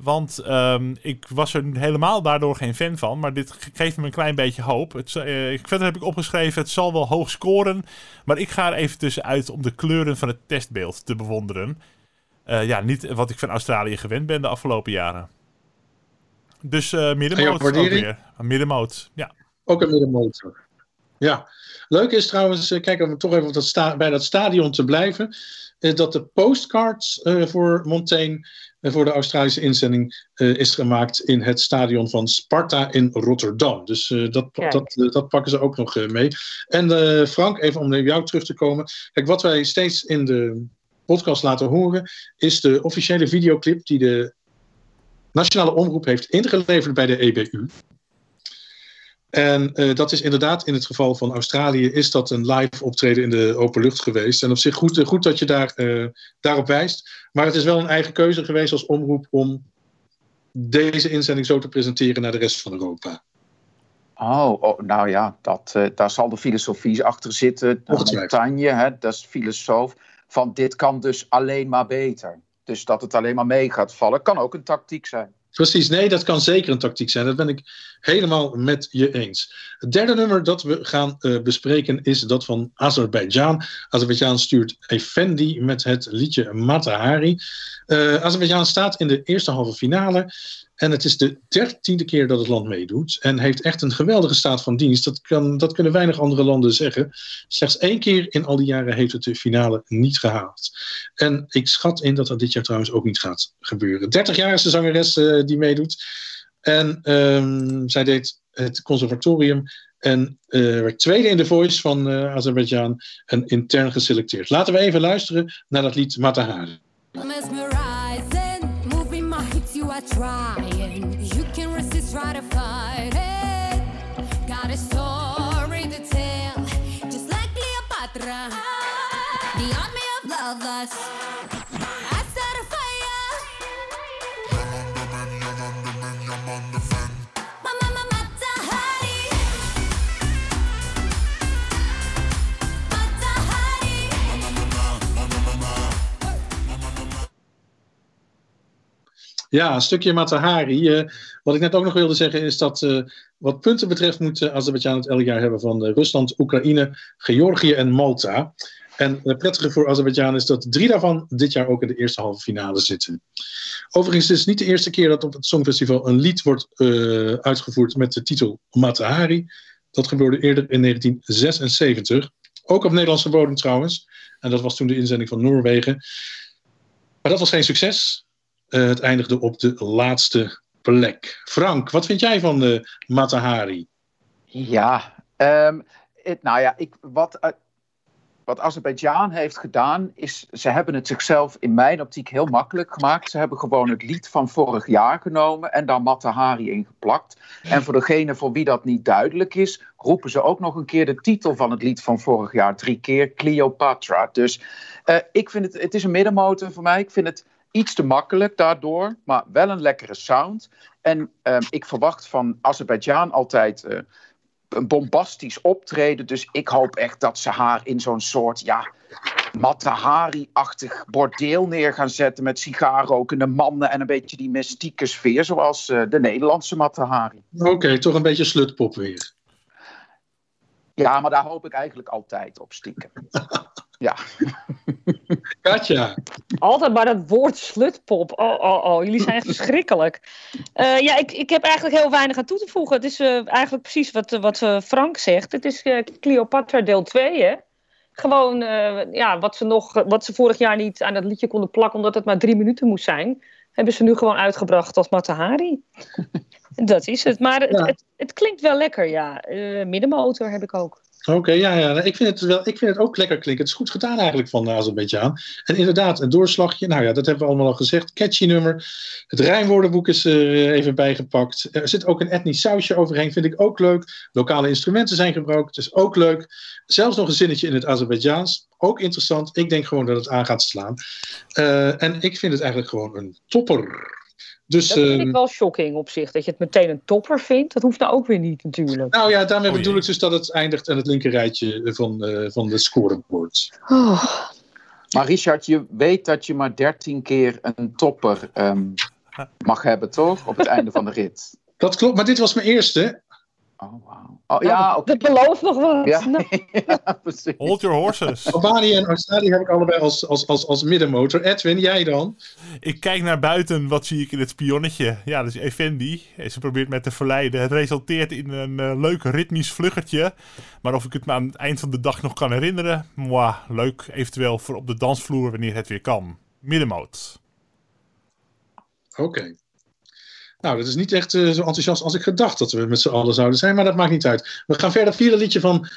Want ehm, ik was er helemaal daardoor geen fan van. Maar dit ge- geeft me een klein beetje hoop. Het, eh, verder heb ik opgeschreven, het zal wel hoog scoren. Maar ik ga er even tussenuit om de kleuren van het testbeeld te bewonderen. Eh, ja, niet wat ik van Australië gewend ben de afgelopen jaren. Dus eh middenmoot ook weer. Middenmoot, ja. Ook een middenmotor. Ja. Leuk is trouwens, eh, kijk om toch even op dat sta- bij dat stadion te blijven, eh, dat de postcards eh, voor Montaigne, eh, voor de Australische inzending, is gemaakt in het stadion van Sparta in Rotterdam. Dus dat, dat, dat pakken ze ook nog mee. En Frank, even om naar jou terug te komen. Kijk, wat wij steeds in de podcast laten horen, is de officiële videoclip die de Nationale Omroep heeft ingeleverd bij de EBU. En eh, dat is inderdaad in het geval van Australië, is dat een live optreden in de open lucht geweest. En op zich goed, eh, goed dat je daar, eh, daarop wijst. Maar het is wel een eigen keuze geweest als omroep om deze inzending zo te presenteren naar de rest van Europa. Oh, oh, nou ja, dat, daar zal de filosofie achter zitten. Montaigne, hè, dat is filosoof. Van dit kan dus alleen maar beter. Dus dat het alleen maar mee gaat vallen, kan ook een tactiek zijn. Precies, nee, dat kan zeker een tactiek zijn. Dat ben ik helemaal met je eens. Het derde nummer dat we gaan eh, bespreken is dat van Azerbeidzjan. Azerbeidzjan stuurt Effendi met het liedje Matahari. Eh Azerbeidzjan staat in de eerste halve finale. En het is de dertiende keer dat het land meedoet. En heeft echt een geweldige staat van dienst. Dat, kan, dat kunnen weinig andere landen zeggen. Slechts één keer in al die jaren heeft het de finale niet gehaald. En ik schat in dat dat dit jaar trouwens ook niet gaat gebeuren. 30 jaar is de zangeres eh, die meedoet. En ehm, zij deed het conservatorium. En eh, werd tweede in de Voice van eh Azerbeidzjan. En intern geselecteerd. Laten we even luisteren naar dat lied Matahari. Ja, een stukje Matahari. Eh, wat ik net ook nog wilde zeggen is dat eh, wat punten betreft moet uh, Azerbeidzjan het elk jaar hebben van eh, Rusland, Oekraïne, Georgië en Malta. En het prettige voor Azerbeidzjan is dat drie daarvan dit jaar ook in de eerste halve finale zitten. Overigens is het niet de eerste keer dat op het Songfestival een lied wordt uitgevoerd met de titel Matahari. Dat gebeurde eerder in 1976. Ook op Nederlandse bodem trouwens. En dat was toen de inzending van Noorwegen. Maar dat was geen succes. Eh, het eindigde op de laatste plek. Frank, wat vind jij van de Matahari? Ja, ehm, nou ja, ik, wat, eh, wat Azerbeidzjan heeft gedaan, is ze hebben het zichzelf in mijn optiek heel makkelijk gemaakt. Ze hebben gewoon het lied van vorig jaar genomen en daar Matahari in geplakt. En voor degene voor wie dat niet duidelijk is, roepen ze ook nog een keer de titel van het lied van vorig jaar drie keer, Cleopatra. Dus ik vind het, het is een middenmotor voor mij. Ik vind het iets te makkelijk daardoor, maar wel een lekkere sound. En ehm, ik verwacht van Azerbeidzjan altijd eh, een bombastisch optreden. Dus ik hoop echt dat ze haar in zo'n soort, ja, Matahari-achtig bordeel neer gaan zetten met sigaarrokende mannen en een beetje die mystieke sfeer, zoals eh, de Nederlandse Matahari. Oké, toch een beetje slutpop weer. Ja, maar daar hoop ik eigenlijk altijd op stiekem. Ja. Katja, Altijd maar dat woord slutpop. Oh, oh, oh. Jullie zijn echt verschrikkelijk. Eh, ja, ik, ik heb eigenlijk heel weinig aan toe te voegen. Het is eh, eigenlijk precies wat, eh, wat eh, Frank zegt. Het is eh, Cleopatra deel 2, hè. Gewoon eh, ja, wat, ze nog, wat ze vorig jaar niet aan dat liedje konden plakken... omdat het maar drie minuten moest zijn... hebben ze nu gewoon uitgebracht als Matahari. dat is het. Maar het, Ja. het, het klinkt wel lekker, ja. Eh, middenmotor heb ik ook. Oké, ja, ja. Ik vind, het wel, ik vind het ook lekker klinken. Het is goed gedaan eigenlijk van Azerbeidzjan. En inderdaad, een doorslagje. Nou ja, dat hebben we allemaal al gezegd. Catchy nummer. Het rijmwoordenboek is er eh, even bijgepakt. Er zit ook een etnisch sausje overheen. Vind ik ook leuk. Lokale instrumenten zijn gebruikt. Dus ook leuk. Zelfs nog een zinnetje in het Azerbeidzjaans. Ook interessant. Ik denk gewoon dat het aan gaat slaan. Eh, en ik vind het eigenlijk gewoon een topper. Dus, Dat vind ehm, ik wel shocking op zich. Dat je het meteen een topper vindt. Dat hoeft nou ook weer niet natuurlijk. nou ja, daarmee Oh, bedoel ik dus dat het eindigt aan het linkerrijtje van, eh van de scorebord. Oh. Maar Richard, je weet dat je maar 13 keer een topper ehm, mag hebben, toch? Op het einde van de rit. Dat klopt, maar dit was mijn eerste. Oh. Oh, ja, oké. Dat belooft nog wat. Ja. Nou, ja, precies. Hold your horses. Albanië en Australië heb ik allebei als, als, als, als middenmotor. Edwin, jij dan? Ik kijk naar buiten, wat zie ik in het spionnetje? Ja, dat is Effendi. En Ze probeert me te verleiden. Het resulteert in een eh, leuk ritmisch vluggertje. Maar of ik het me aan het eind van de dag nog kan herinneren? Mwah, leuk. Eventueel voor op de dansvloer wanneer het weer kan. Middenmoot. Oké. Nou, dat is niet echt eh, zo enthousiast als ik gedacht dat we met z'n allen zouden zijn, maar dat maakt niet uit. We gaan verder. Vierde liedje van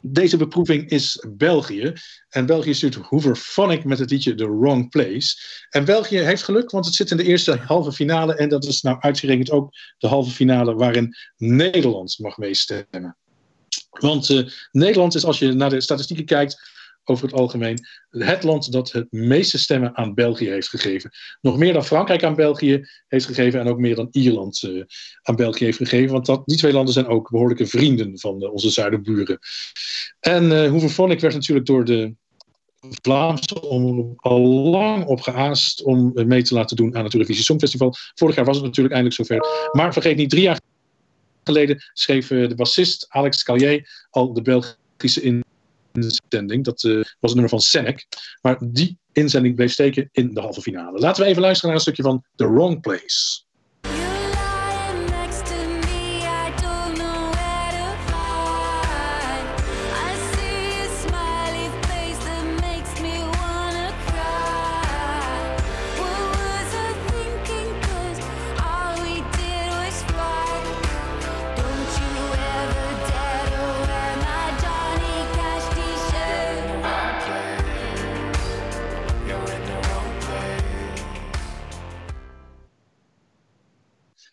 deze beproeving is België. En België stuurt Hooverphonic met het liedje The Wrong Place. En België heeft geluk, want het zit in de eerste halve finale. En dat is nou uitgerekend ook de halve finale waarin Nederland mag meestemmen. Want eh, Nederland is, als je naar de statistieken kijkt, over het algemeen, het land dat het meeste stemmen aan België heeft gegeven. Nog meer dan Frankrijk aan België heeft gegeven en ook meer dan Ierland eh, aan België heeft gegeven. Want dat, die twee landen zijn ook behoorlijke vrienden van eh, onze zuidenburen. En eh Hooverphonic werd natuurlijk door de Vlaamse omroep al lang op geaast om mee te laten doen aan het Eurovisie Songfestival. Vorig jaar was het natuurlijk eindelijk zover. Maar vergeet niet, drie jaar geleden schreef de bassist Alex Callier al de Belgische inzending. Dat eh, was het nummer van Senek. Maar die inzending bleef steken in de halve finale. Laten we even luisteren naar een stukje van The Wrong Place.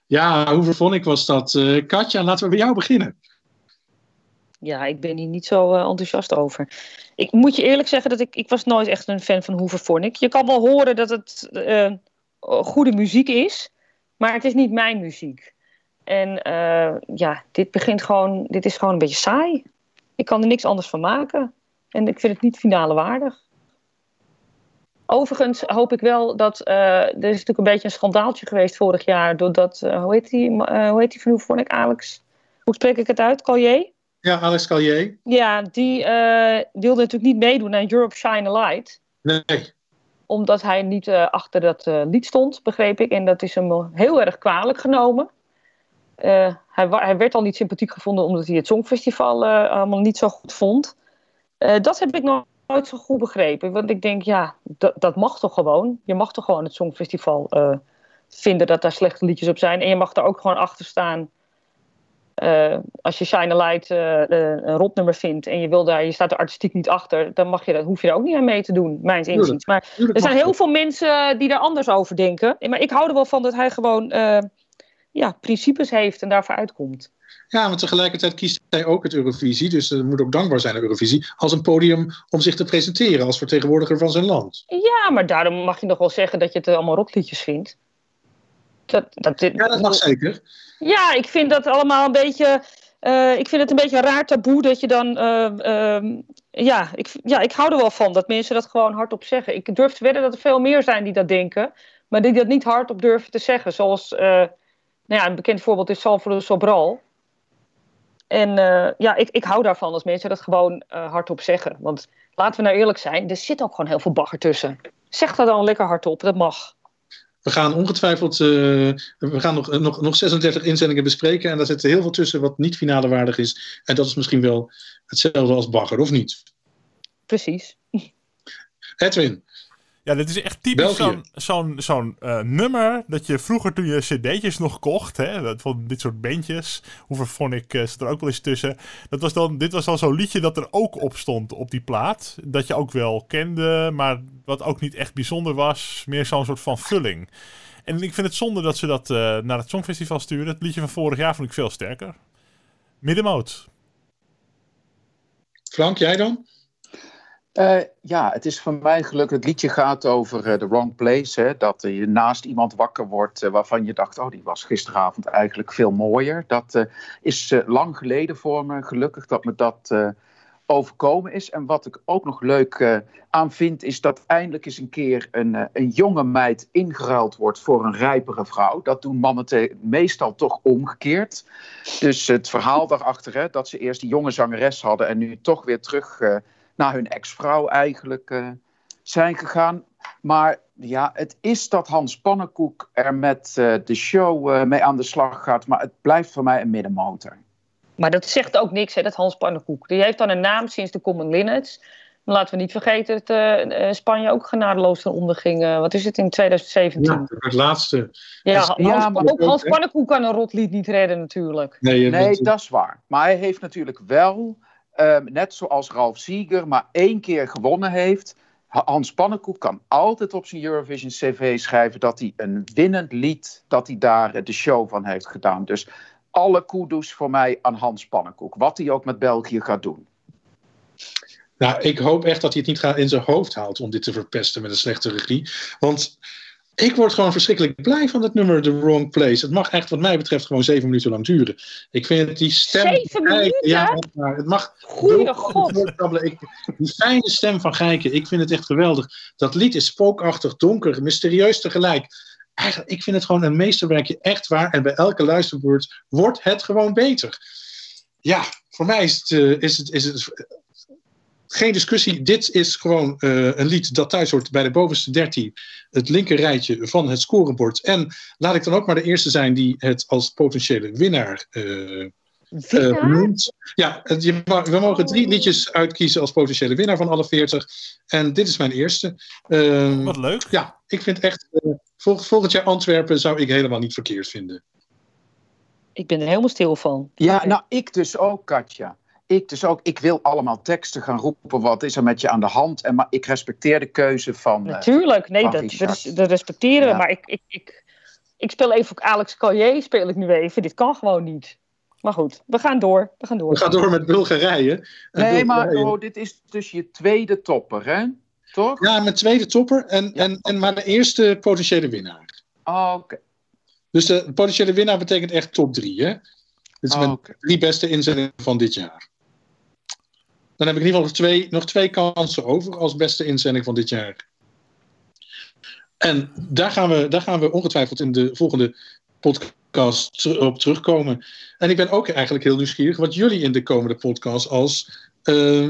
Ja, Hooverphonic was dat. Eh Katja, laten we bij jou beginnen. Ja, ik ben hier niet zo eh, enthousiast over. Ik moet je eerlijk zeggen dat ik, ik was nooit echt een fan van Hooverphonic. Je kan wel horen dat het eh, goede muziek is, maar het is niet mijn muziek. En ja, dit begint gewoon, dit is gewoon een beetje saai. Ik kan er niks anders van maken. En ik vind het niet finale waardig. Overigens hoop ik wel dat. eh, er is natuurlijk een beetje een schandaaltje geweest vorig jaar. Doordat. eh, hoe heet die? eh, hoe heet die van Oefening? Alex? Hoe spreek ik het uit? Collier? Ja, Alex Callier. Ja, die wilde natuurlijk niet meedoen aan Europe Shine a Light. Nee. Omdat hij niet achter dat lied stond, begreep ik. En dat is hem heel erg kwalijk genomen. Hij, hij werd al niet sympathiek gevonden omdat hij het Songfestival allemaal niet zo goed vond. Dat heb ik nog nooit zo goed begrepen. Want ik denk, ja, dat, dat mag toch gewoon. Je mag toch gewoon het Songfestival eh, vinden dat daar slechte liedjes op zijn. En je mag daar ook gewoon achter staan. Eh, als je Shine a Light eh, een rotnummer vindt en je, wil daar, je staat er artistiek niet achter, dan mag je dat, hoef je daar ook niet aan mee te doen, mijns Tuurlijk. inziens. Maar er zijn heel veel mensen die er anders over denken. Maar ik hou er wel van dat hij gewoon ja, principes heeft en daarvoor uitkomt. Ja, maar tegelijkertijd kiest hij ook het Eurovisie, dus er moet ook dankbaar zijn aan Eurovisie, als een podium om zich te presenteren als vertegenwoordiger van zijn land. Ja, maar daarom mag je nog wel zeggen dat je het allemaal rotliedjes vindt. Dat, dat, dit, Ja, dat mag zeker. Ja, ik vind dat allemaal een beetje. eh, ik vind het een beetje een raar taboe dat je dan. eh, ehm, ja, ik, ja, ik hou er wel van dat mensen dat gewoon hardop zeggen. Ik durf te wedden dat er veel meer zijn die dat denken, maar die dat niet hardop durven te zeggen. Zoals, eh, nou ja, een bekend voorbeeld is Salvador Sobral. En eh, ja, ik, ik hou daarvan als mensen dat gewoon eh, hardop zeggen. Want laten we nou eerlijk zijn, er zit ook gewoon heel veel bagger tussen. Zeg dat dan lekker hardop, dat mag. We gaan ongetwijfeld, eh, we gaan nog, nog, nog 36 inzendingen bespreken en daar zit heel veel tussen wat niet finale waardig is. En dat is misschien wel hetzelfde als bagger, of niet? Precies. Edwin, Ja, dit is echt typisch zo'n zo'n zo'n eh, nummer dat je vroeger toen je cd'tjes nog kocht, hè, dat- van dit soort bandjes, Hooverphonic uh, zit er ook wel eens tussen. Dat was dan, dit was dan zo'n liedje dat er ook op stond op die plaat, dat je ook wel kende, maar wat ook niet echt bijzonder was, meer zo'n soort van vulling. En ik vind het zonde dat ze dat eh, naar het Songfestival sturen. Het liedje van vorig jaar vond ik veel sterker. Middenmoot. Frank, jij dan? Eh, ja, het is voor mij gelukkig. Het liedje gaat over eh, The Wrong Place. Hè, dat je naast iemand wakker wordt eh, waarvan je dacht: oh, die was gisteravond eigenlijk veel mooier. Dat is lang geleden voor me. Gelukkig dat me dat overkomen is. En wat ik ook nog leuk aan vind, is dat eindelijk eens een keer een, een jonge meid ingeruild wordt voor een rijpere vrouw. Dat doen mannen meestal toch omgekeerd. Dus het verhaal daarachter, hè, dat ze eerst die jonge zangeres hadden en nu toch weer terug. Naar hun ex-vrouw eigenlijk eh, zijn gegaan. Maar ja, het is dat Hans Pannenkoek er met eh, de show eh, mee aan de slag gaat. Maar het blijft voor mij een middenmotor. Maar dat zegt ook niks, hè, dat Hans Pannenkoek. Die heeft dan een naam sinds de Common Linnets. Maar laten we niet vergeten dat eh, eh, Spanje ook genadeloos ten onder ging. eh, wat is het, in 2017? Ja, het laatste. Ja, Ja, Hans, maar- ook Hans Pannenkoek kan een rotlied niet redden natuurlijk. Nee, Nee, bent- dat is waar. Maar hij heeft natuurlijk wel, eh, net zoals Ralf Sieger, maar één keer gewonnen heeft. Ha- Hans Pannenkoek kan altijd op zijn Eurovision CV schrijven dat hij een winnend lied, dat hij daar eh, de show van heeft gedaan. Dus alle kudos voor mij aan Hans Pannenkoek. Wat hij ook met België gaat doen. Nou, ik hoop echt dat hij het niet in zijn hoofd haalt om dit te verpesten met een slechte regie. Want ik word gewoon verschrikkelijk blij van het nummer The Wrong Place. Het mag echt, wat mij betreft, gewoon zeven minuten lang duren. Ik vind het die stem. Zeven minuten? Ja, het mag. Goeie god. Ik, die fijne stem van Gijken, ik vind het echt geweldig. Dat lied is spookachtig, donker, mysterieus tegelijk. Eigenlijk, ik vind het gewoon een meesterwerkje, echt waar. En bij elke luisterbeurt wordt het gewoon beter. Ja, voor mij is het, eh, is het, is het geen discussie. Dit is gewoon eh, een lied dat thuis hoort bij de bovenste 13. Het linker rijtje van het scorebord. En laat ik dan ook maar de eerste zijn die het als potentiële winnaar eh, eh, noemt. Ja, je we mogen drie liedjes uitkiezen als potentiële winnaar van alle 40. En dit is mijn eerste. Eh, Wat leuk. ja, ik vind echt. eh, vol- volgend jaar Antwerpen zou ik helemaal niet verkeerd vinden. Ik ben er helemaal stil van. Ja, nou, ik dus ook, Katja. Ik dus ook. Ik wil allemaal teksten gaan roepen. Wat is er met je aan de hand? En, maar ik respecteer de keuze van. eh, Natuurlijk, nee, van dat, dat, dat respecteren we. Ja. Maar ik, ik, ik, ik speel even ook Alex Collier, speel ik nu even. Dit kan gewoon niet. Maar goed, we gaan door. We gaan door. We gaan door met Bulgarije. En nee, maar oh, dit is dus je tweede topper, hè? Toch? Ja, mijn tweede topper en, en, en maar de eerste potentiële winnaar. Oh, Oké. Dus de potentiële winnaar betekent echt top drie. Hè? Dit is Oh, mijn drie beste inzendingen van dit jaar. Dan heb ik in ieder geval nog twee, nog twee kansen over als beste inzending van dit jaar. En daar gaan, we, daar gaan we ongetwijfeld in de volgende podcast op terugkomen. En ik ben ook eigenlijk heel nieuwsgierig wat jullie in de komende podcast als eh,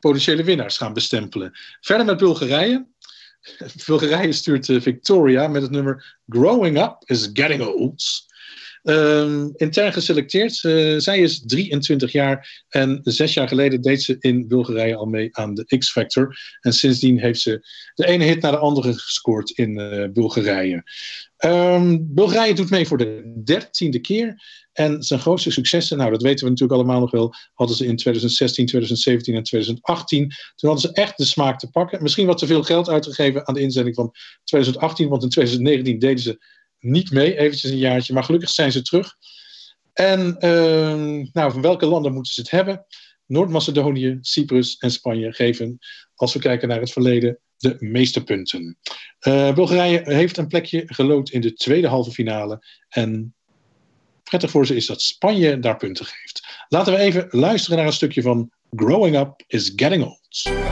potentiële winnaars gaan bestempelen. Verder met Bulgarije. Bulgarije stuurt eh, Victoria met het nummer Growing Up is Getting Old. Ehm, intern geselecteerd. Eh, zij is 23 jaar en zes jaar geleden deed ze in Bulgarije al mee aan de X-Factor. En sindsdien heeft ze de ene hit naar de andere gescoord in eh, Bulgarije. Ehm, Bulgarije doet mee voor de dertiende keer. En zijn grootste successen, nou dat weten we natuurlijk allemaal nog wel, hadden ze in 2016, 2017 en 2018. Toen hadden ze echt de smaak te pakken. Misschien wat te veel geld uitgegeven aan de inzending van 2018, want in 2019 deden ze niet mee, eventjes een jaartje. Maar gelukkig zijn ze terug. En ehm, nou, van welke landen moeten ze het hebben? Noord-Macedonië, Cyprus en Spanje geven, als we kijken naar het verleden, de meeste punten. Eh, Bulgarije heeft een plekje gelood in de tweede halve finale. En prettig voor ze is dat Spanje daar punten geeft. Laten we even luisteren naar een stukje van Growing Up is Getting Old.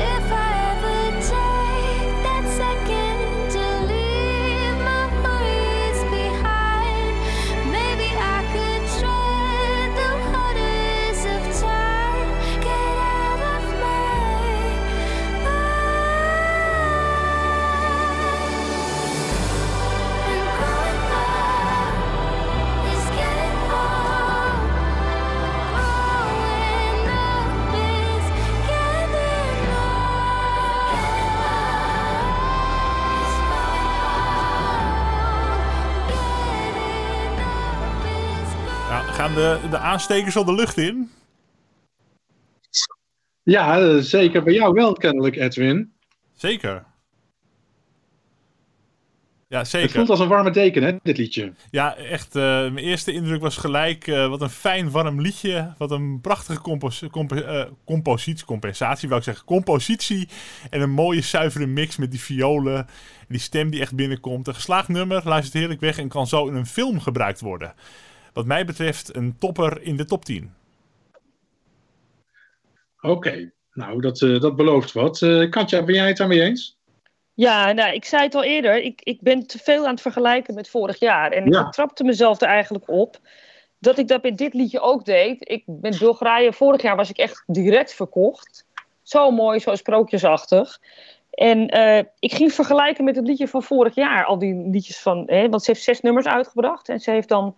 De, aanstekers al de lucht in? Ja, eh, zeker bij jou wel kennelijk, Edwin. Zeker. Ja, Het zeker. voelt als een warme deken, hè, dit liedje. Ja, echt. eh, mijn eerste indruk was gelijk. eh, wat een fijn, warm liedje. Wat een prachtige compos compo compositie, compensatie, wou ik zeggen. Compositie. En een mooie, zuivere mix met die violen. En die stem die echt binnenkomt. Een geslaagd nummer, luistert heerlijk weg en kan zo in een film gebruikt worden. Wat mij betreft een topper in de top 10. Oké, nou, dat, eh, dat belooft wat. Eh, Katja, ben jij het daarmee eens? Ja, nou, ik zei het al eerder. Ik, ik ben te veel aan het vergelijken met vorig jaar. En Ja. ik trapte mezelf er eigenlijk op dat ik dat bij dit liedje ook deed. Ik ben Bulgarije, vorig jaar was ik echt direct verkocht. Zo mooi, zo sprookjesachtig. En eh, ik ging vergelijken met het liedje van vorig jaar. Al die liedjes van, hè, want ze heeft zes nummers uitgebracht. En ze heeft dan,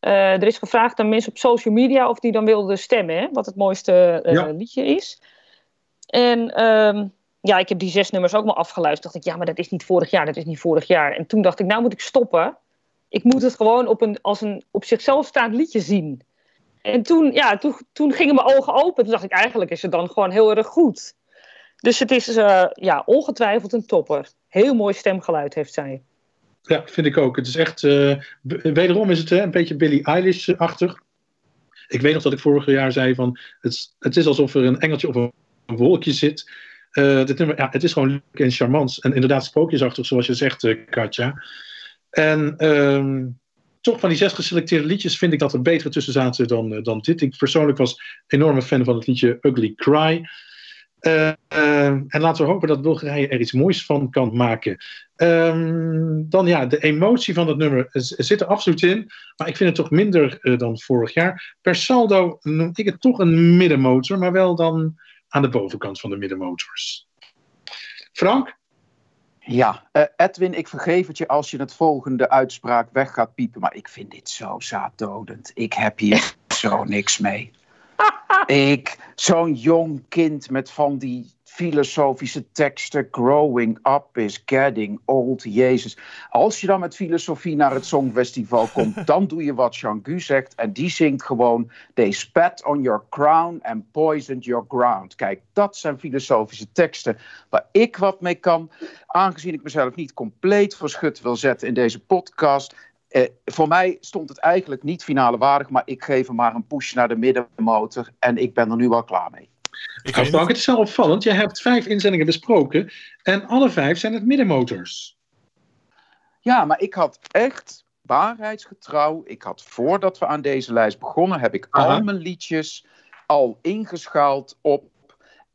eh, er is gevraagd aan mensen op social media of die dan wilden stemmen. Hè, wat het mooiste eh, Ja. liedje is. En ehm, ja, ik heb die zes nummers ook maar afgeluisterd. Dacht ik, ja, maar dat is niet vorig jaar, dat is niet vorig jaar. En toen dacht ik, nou moet ik stoppen. Ik moet het gewoon op een, als een op zichzelf staand liedje zien. En toen, ja, toen, toen gingen mijn ogen open. Toen dacht ik, eigenlijk is het dan gewoon heel erg goed. Dus het is eh, ja, ongetwijfeld een topper. Heel mooi stemgeluid heeft zij. Ja, vind ik ook. Het is echt, eh, wederom is het hè, een beetje Billie Eilish-achtig. Ik weet nog dat ik vorig jaar zei van, het, het is alsof er een engeltje op een wolkje zit. Eh, dit ja, het is gewoon leuk en charmant. En inderdaad sprookjesachtig, zoals je zegt, eh, Katja. En ehm, toch van die zes geselecteerde liedjes vind ik dat er betere tussen zaten dan, dan dit. Ik persoonlijk was enorme fan van het liedje Ugly Cry. Eh, eh, en laten we hopen dat Bulgarije er iets moois van kan maken. Ehm, dan ja, de emotie van het nummer zit er absoluut in. Maar ik vind het toch minder eh, dan vorig jaar. Per saldo noem ik het toch een middenmotor, maar wel dan aan de bovenkant van de middenmotors. Frank? Ja, eh, Edwin, ik vergeef het je als je het volgende uitspraak weg gaat piepen, maar ik vind dit zo zaaddodend. Ik heb hier zo niks mee. Ik, zo'n jong kind met van die filosofische teksten, growing up is getting old, Jezus. Als je dan met filosofie naar het Songfestival komt, dan doe je wat Jean-Gu zegt en die zingt gewoon They spat on your crown and poisoned your ground. Kijk, dat zijn filosofische teksten waar ik wat mee kan aangezien ik mezelf niet compleet verschut wil zetten in deze podcast. Eh, voor mij stond het eigenlijk niet finale waardig, maar ik geef hem maar een push naar de middenmotor en ik ben er nu wel klaar mee. Ik Nou, weet Frank, het is wel opvallend. Je hebt vijf inzendingen besproken. En alle vijf zijn het middenmotors. Ja, maar ik had echt waarheidsgetrouw. Ik had voordat we aan deze lijst begonnen, heb ik Aha. al mijn liedjes al ingeschaald op.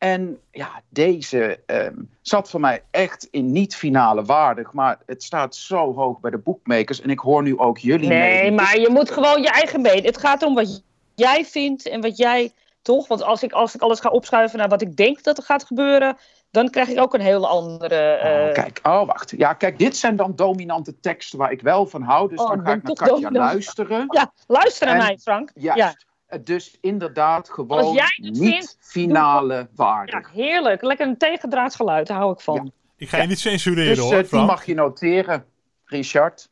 En ja, deze ehm, zat voor mij echt in niet-finale waardig. Maar het staat zo hoog bij de boekmakers. En ik hoor nu ook jullie Nee, maar je moet gewoon je eigen mening. Het gaat om wat jij vindt en wat jij toch. Want als ik, als ik alles ga opschuiven naar wat ik denk dat er gaat gebeuren, dan krijg ik ook een hele andere. eh, Oh, kijk, oh wacht. Ja, kijk, dit zijn dan dominante teksten waar ik wel van hou. Dus Oh, dan ga ik naar Katja dominant. luisteren. Ja, luister naar En- mij, Frank. Juist. Ja. Dus inderdaad Als gewoon jij het niet vindt, finale Ja, waardig. heerlijk. Lekker een tegendraads geluid, daar hou ik van. Ik ga je niet censureren Dus hoor, eh, die mag je noteren, Richard.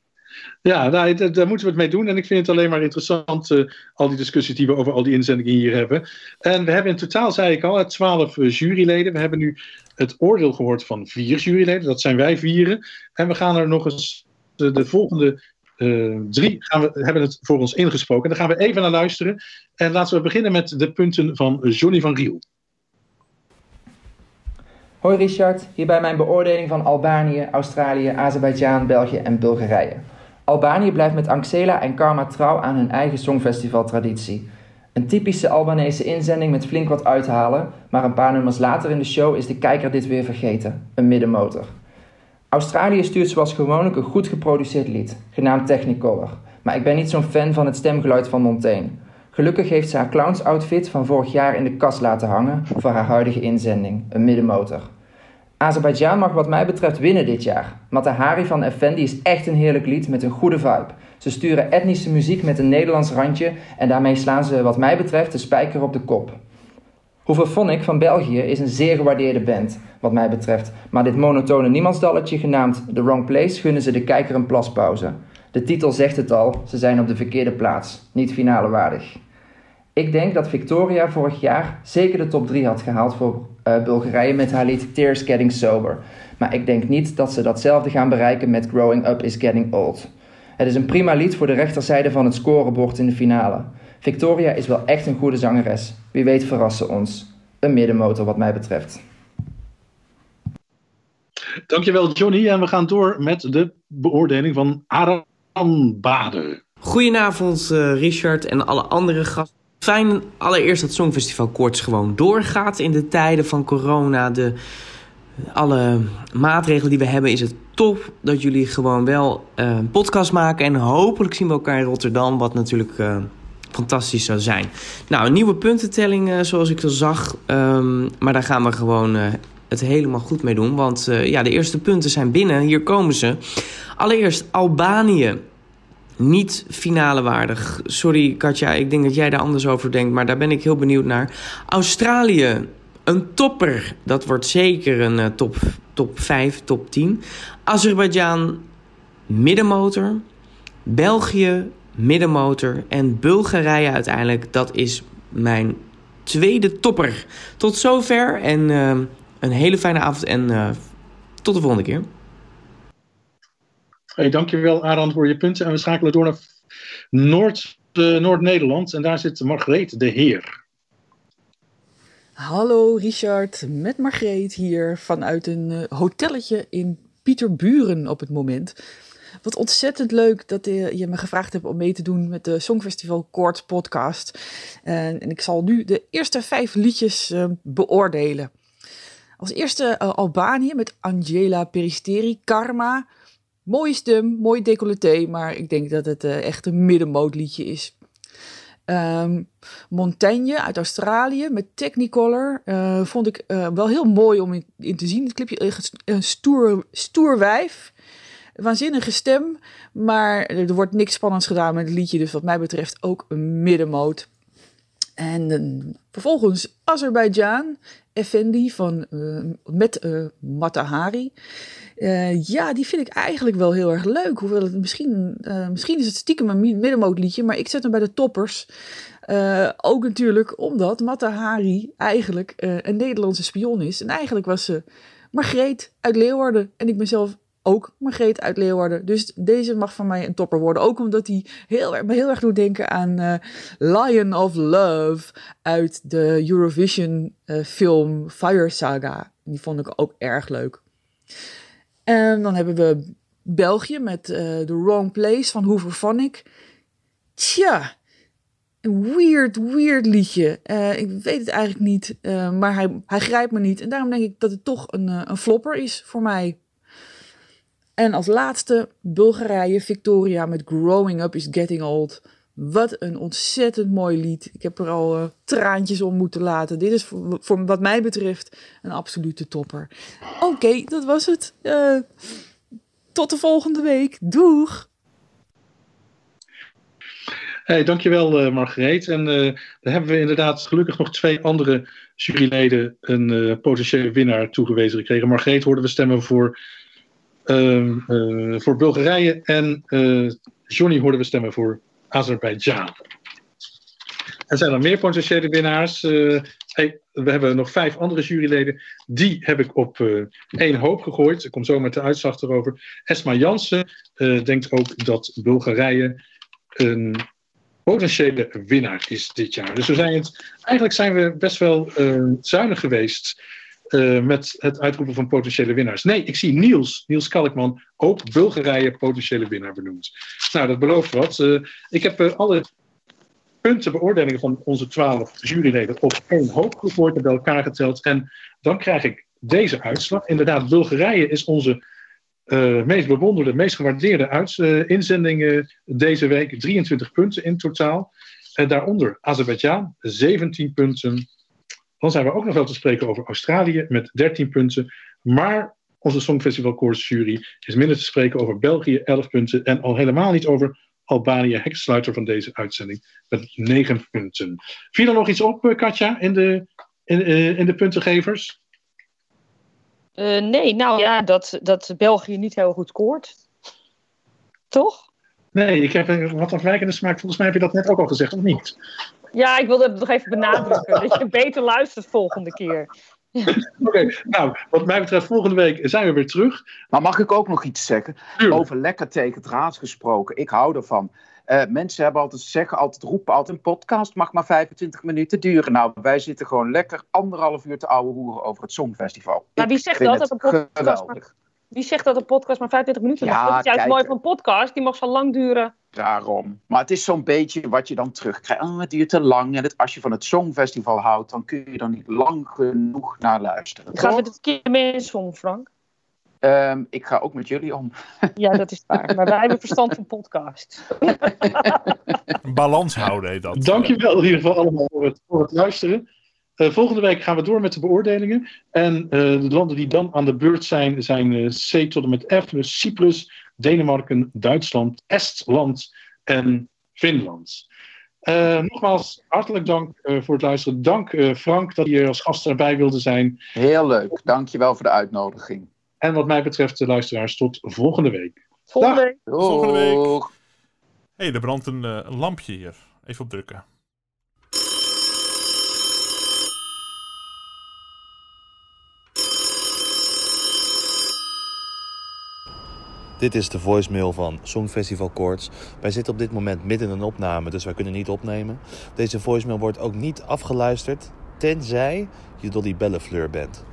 Ja, nou, daar, daar moeten we het mee doen. En ik vind het alleen maar interessant, eh, al die discussies die we over al die inzendingen hier hebben. En we hebben in totaal, zei ik al, twaalf eh, juryleden. We hebben nu het oordeel gehoord van vier juryleden. Dat zijn wij vieren. En we gaan er nog eens de, de volgende eh, drie gaan we, hebben het voor ons ingesproken. Daar gaan we even naar luisteren. En laten we beginnen met de punten van Johnny van Riel. Hoi Richard, hierbij mijn beoordeling van Albanië, Australië, Azerbeidzjan, België en Bulgarije. Albanië blijft met Anxela en Karma trouw aan hun eigen songfestivaltraditie. Een typische Albanese inzending met flink wat uithalen, maar een paar nummers later in de show is de kijker dit weer vergeten: een middenmotor. Australië stuurt zoals gewoonlijk een goed geproduceerd lied, genaamd Technicolor, maar ik ben niet zo'n fan van het stemgeluid van Montaigne. Gelukkig heeft ze haar clownsoutfit van vorig jaar in de kast laten hangen voor haar huidige inzending, een middenmotor. Azerbeidzjan mag wat mij betreft winnen dit jaar. Matahari van Effendi is echt een heerlijk lied met een goede vibe. Ze sturen etnische muziek met een Nederlands randje en daarmee slaan ze wat mij betreft de spijker op de kop. Hooverphonic van België is een zeer gewaardeerde band, wat mij betreft. Maar dit monotone niemandsdalletje genaamd The Wrong Place gunnen ze de kijker een plaspauze. De titel zegt het al, ze zijn op de verkeerde plaats, niet finale waardig. Ik denk dat Victoria vorig jaar zeker de top 3 had gehaald voor eh, Bulgarije met haar lied Tears Getting Sober. Maar ik denk niet dat ze datzelfde gaan bereiken met Growing Up is Getting Old. Het is een prima lied voor de rechterzijde van het scorebord in de finale. Victoria is wel echt een goede zangeres. Wie weet verrassen ons. Een middenmotor wat mij betreft. Dankjewel Johnny. En we gaan door met de beoordeling van Aran Bader. Goedenavond eh, Richard en alle andere gasten. Fijn allereerst dat Songfestival Koorts gewoon doorgaat in de tijden van corona. De, alle maatregelen die we hebben is het top dat jullie gewoon wel eh, een podcast maken. En hopelijk zien we elkaar in Rotterdam, wat natuurlijk eh, fantastisch zou zijn. Nou, een nieuwe puntentelling eh, zoals ik al zag. Ehm, maar daar gaan we gewoon eh, het helemaal goed mee doen. Want eh, ja, de eerste punten zijn binnen. Hier komen ze. Allereerst Albanië niet finale waardig. Sorry Katja, ik denk dat jij daar anders over denkt, maar daar ben ik heel benieuwd naar. Australië, een topper. Dat wordt zeker een top, top 5, top 10. Azerbeidzjan, middenmotor. België, middenmotor. En Bulgarije uiteindelijk, dat is mijn tweede topper. Tot zover en eh, een hele fijne avond en eh, tot de volgende keer. Hey, dankjewel Aran voor je punten. En we schakelen door naar Noord, eh, Noord-Nederland. En daar zit Margreet de Heer. Hallo Richard, met Margreet hier vanuit een hotelletje in Pieterburen op het moment. Wat ontzettend leuk dat eh, je me gevraagd hebt om mee te doen met de Songfestival Kort podcast. En, ik zal nu de eerste vijf liedjes eh, beoordelen. Als eerste eh, Albanië met Angela Peristeri, Karma. Mooie stem, mooi decolleté, maar ik denk dat het eh, echt een middenmootliedje is. Ehm, Montaigne uit Australië met Technicolor. vond ik wel heel mooi om in, te zien. Het clipje, een stoer, stoer wijf. Waanzinnige stem. Maar er wordt niks spannends gedaan met het liedje. Dus wat mij betreft ook een middenmoot. En eh, vervolgens Azerbeidzjan. Effendi van, eh, met eh, Matahari. Ja, die vind ik eigenlijk wel heel erg leuk. Hoewel het misschien, misschien is het stiekem een mi- middenmootliedje, maar ik zet hem bij de toppers. Ook natuurlijk omdat Matahari eigenlijk een Nederlandse spion is. En eigenlijk was ze Margreet uit Leeuwarden. En ik ben zelf ook Margreet uit Leeuwarden. Dus deze mag van mij een topper worden. Ook omdat hij heel, erg- me heel erg doet denken aan eh, Lion of Love uit de Eurovision eh, film Fire Saga. Die vond ik ook erg leuk. En dan hebben we België met eh The Wrong Place van Hooverphonic. Tja, een weird, weird liedje. Ik weet het eigenlijk niet, maar hij, hij grijpt me niet. En daarom denk ik dat het toch een, een flopper is voor mij. En als laatste Bulgarije, Victoria met Growing Up is Getting Old. Wat een ontzettend mooi lied. Ik heb er al eh, traantjes om moeten laten. Dit is voor, wat mij betreft een absolute topper. Oké, dat was het. Eh, tot de volgende week. Doeg! Hey, dankjewel uh, Margreet. En uh, dan hebben we inderdaad gelukkig nog twee andere juryleden een potentiële winnaar toegewezen gekregen. Margreet hoorden we stemmen voor, voor Bulgarije en Johnny hoorden we stemmen voor Azerbeidzjan. Er zijn er meer potentiële winnaars. Hey, we hebben nog vijf andere juryleden. Die heb ik op één hoop gegooid. Ik kom zo met de uitslag erover. Esma Jansen denkt ook dat Bulgarije een potentiële winnaar is dit jaar. Dus we zijn het, eigenlijk zijn we best wel zuinig geweest uh, met het uitroepen van potentiële winnaars. Nee, ik zie Niels, Niels Kalkman, ook Bulgarije potentiële winnaar benoemd. Nou, dat belooft wat. Uh, ik heb alle punten, beoordelingen van onze twaalf juryleden op één hoop gegooid bij elkaar geteld. En dan krijg ik deze uitslag. Inderdaad, Bulgarije is onze meest bewonderde, meest gewaardeerde uit, inzendingen deze week. 23 punten in totaal. En daaronder Azerbeidzjan, 17 punten. Dan zijn we ook nog wel te spreken over Australië met 13 punten. Maar onze Songfestival Course jury is minder te spreken over België, 11 punten. En al helemaal niet over Albanië, heksluiter van deze uitzending, met 9 punten. Viel er nog iets op, Katja, in de, in, uh, in de puntengevers? Uh, nee, nou ja, dat, dat België niet heel goed scoort. Toch? Nee, ik heb wat afwijkende smaak. Volgens mij heb je dat net ook al gezegd, of niet? Ja, ik wilde het nog even benadrukken. dat je beter luistert volgende keer. Oké, okay, nou, wat mij betreft, volgende week zijn we weer terug. Maar mag ik ook nog iets zeggen? Tuurlijk. Over lekker tegen draad gesproken. Ik hou ervan. Uh, mensen hebben altijd zeggen, altijd roepen, altijd een podcast mag maar 25 minuten duren. Nou, wij zitten gewoon lekker anderhalf uur te ouwe hoeren over het Songfestival. Maar wie zegt dat? dat een podcast maar, wie zegt dat een podcast maar 25 minuten mag? Ja, dat is juist kijk, mooi van een podcast, die mag zo lang duren. Daarom. Maar het is zo'n beetje wat je dan terugkrijgt. Oh, het duurt te lang. En het, als je van het Songfestival houdt, dan kun je er niet lang genoeg naar luisteren. Gaan we het keer mee in Frank? Um, ik ga ook met jullie om. Ja, dat is waar. Maar wij hebben verstand van podcast. Balans houden heet dat. Dankjewel in ieder geval allemaal voor het, voor het luisteren. Uh, volgende week gaan we door met de beoordelingen. En uh, de landen die dan aan de beurt zijn, zijn uh, C tot en met F. Dus Cyprus, Denemarken, Duitsland, Estland en Finland. nogmaals, hartelijk dank voor het luisteren. Dank Frank dat je als gast erbij wilde zijn. Heel leuk. Dankjewel voor de uitnodiging. En wat mij betreft, de luisteraars, tot volgende week. Volgende week. Volgende week. Hé, hey, er brandt een, uh, een, lampje hier. Even op drukken. Dit is de voicemail van Songfestival Koorts. Wij zitten op dit moment midden in een opname, dus wij kunnen niet opnemen. Deze voicemail wordt ook niet afgeluisterd, tenzij je Dolly Bellefleur bent.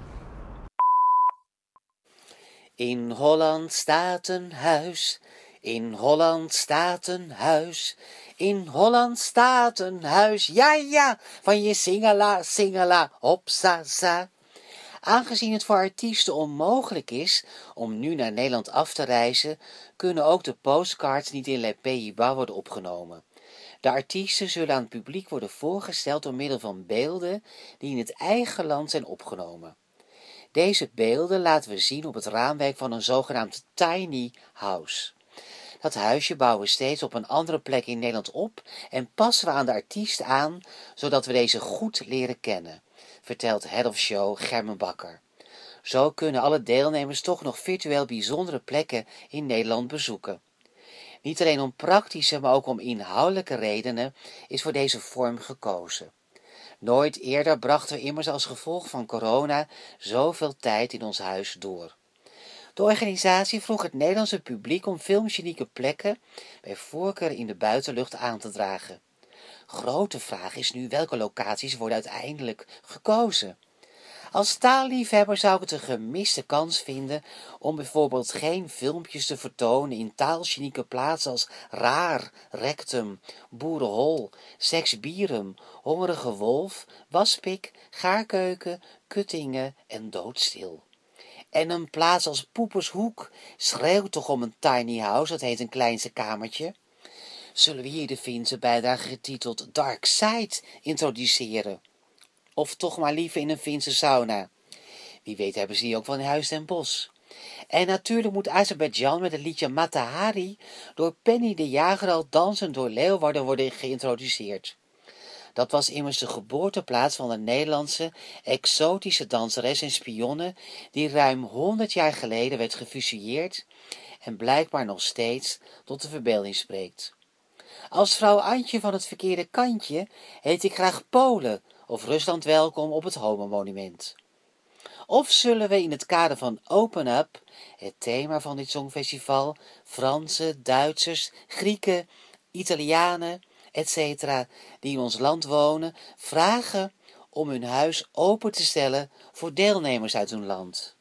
In Holland staat een huis, in Holland staat een huis, in Holland staat een huis, ja ja, van je singela, singela, hopsa, sa. Aangezien het voor artiesten onmogelijk is om nu naar Nederland af te reizen, kunnen ook de postcards niet in Les Pays-Bas worden opgenomen. De artiesten zullen aan het publiek worden voorgesteld door middel van beelden die in het eigen land zijn opgenomen. Deze beelden laten we zien op het raamwerk van een zogenaamd tiny house. Dat huisje bouwen we steeds op een andere plek in Nederland op en passen we aan de artiest aan, zodat we deze goed leren kennen, vertelt Head of Show Germen Bakker. Zo kunnen alle deelnemers toch nog virtueel bijzondere plekken in Nederland bezoeken. Niet alleen om praktische, maar ook om inhoudelijke redenen is voor deze vorm gekozen. Nooit eerder brachten we immers als gevolg van corona zoveel tijd in ons huis door. De organisatie vroeg het Nederlandse publiek om filmgenieke plekken, bij voorkeur in de buitenlucht, aan te dragen. Grote vraag is nu welke locaties worden uiteindelijk gekozen. Als taalliefhebber zou ik het een gemiste kans vinden om bijvoorbeeld geen filmpjes te vertonen in taalgenieke plaatsen als raar, rectum, boerenhol, seksbierum, hongerige wolf, waspik, gaarkeuken, kuttingen en doodstil. En een plaats als Poepershoek schreeuwt toch om een tiny house, dat heet een kleinste kamertje. Zullen we hier de Finse bijdrage getiteld Dark Side introduceren? Of toch maar liever in een Finse sauna? Wie weet hebben ze die ook in Huis ten Bos. En natuurlijk moet Azerbeidzjan met het liedje Matahari door Penny de Jager al dansend door Leeuwarden worden geïntroduceerd. Dat was immers de geboorteplaats van de Nederlandse exotische danseres en spionne die ruim 100 jaar geleden werd gefusilleerd en blijkbaar nog steeds tot de verbeelding spreekt. Als vrouw Antje van het verkeerde kantje heet ik graag Polen of Rusland welkom op het Homo-monument. Of zullen we in het kader van Open Up, het thema van dit Songfestival, Fransen, Duitsers, Grieken, Italianen, etc., die in ons land wonen, vragen om hun huis open te stellen voor deelnemers uit hun land?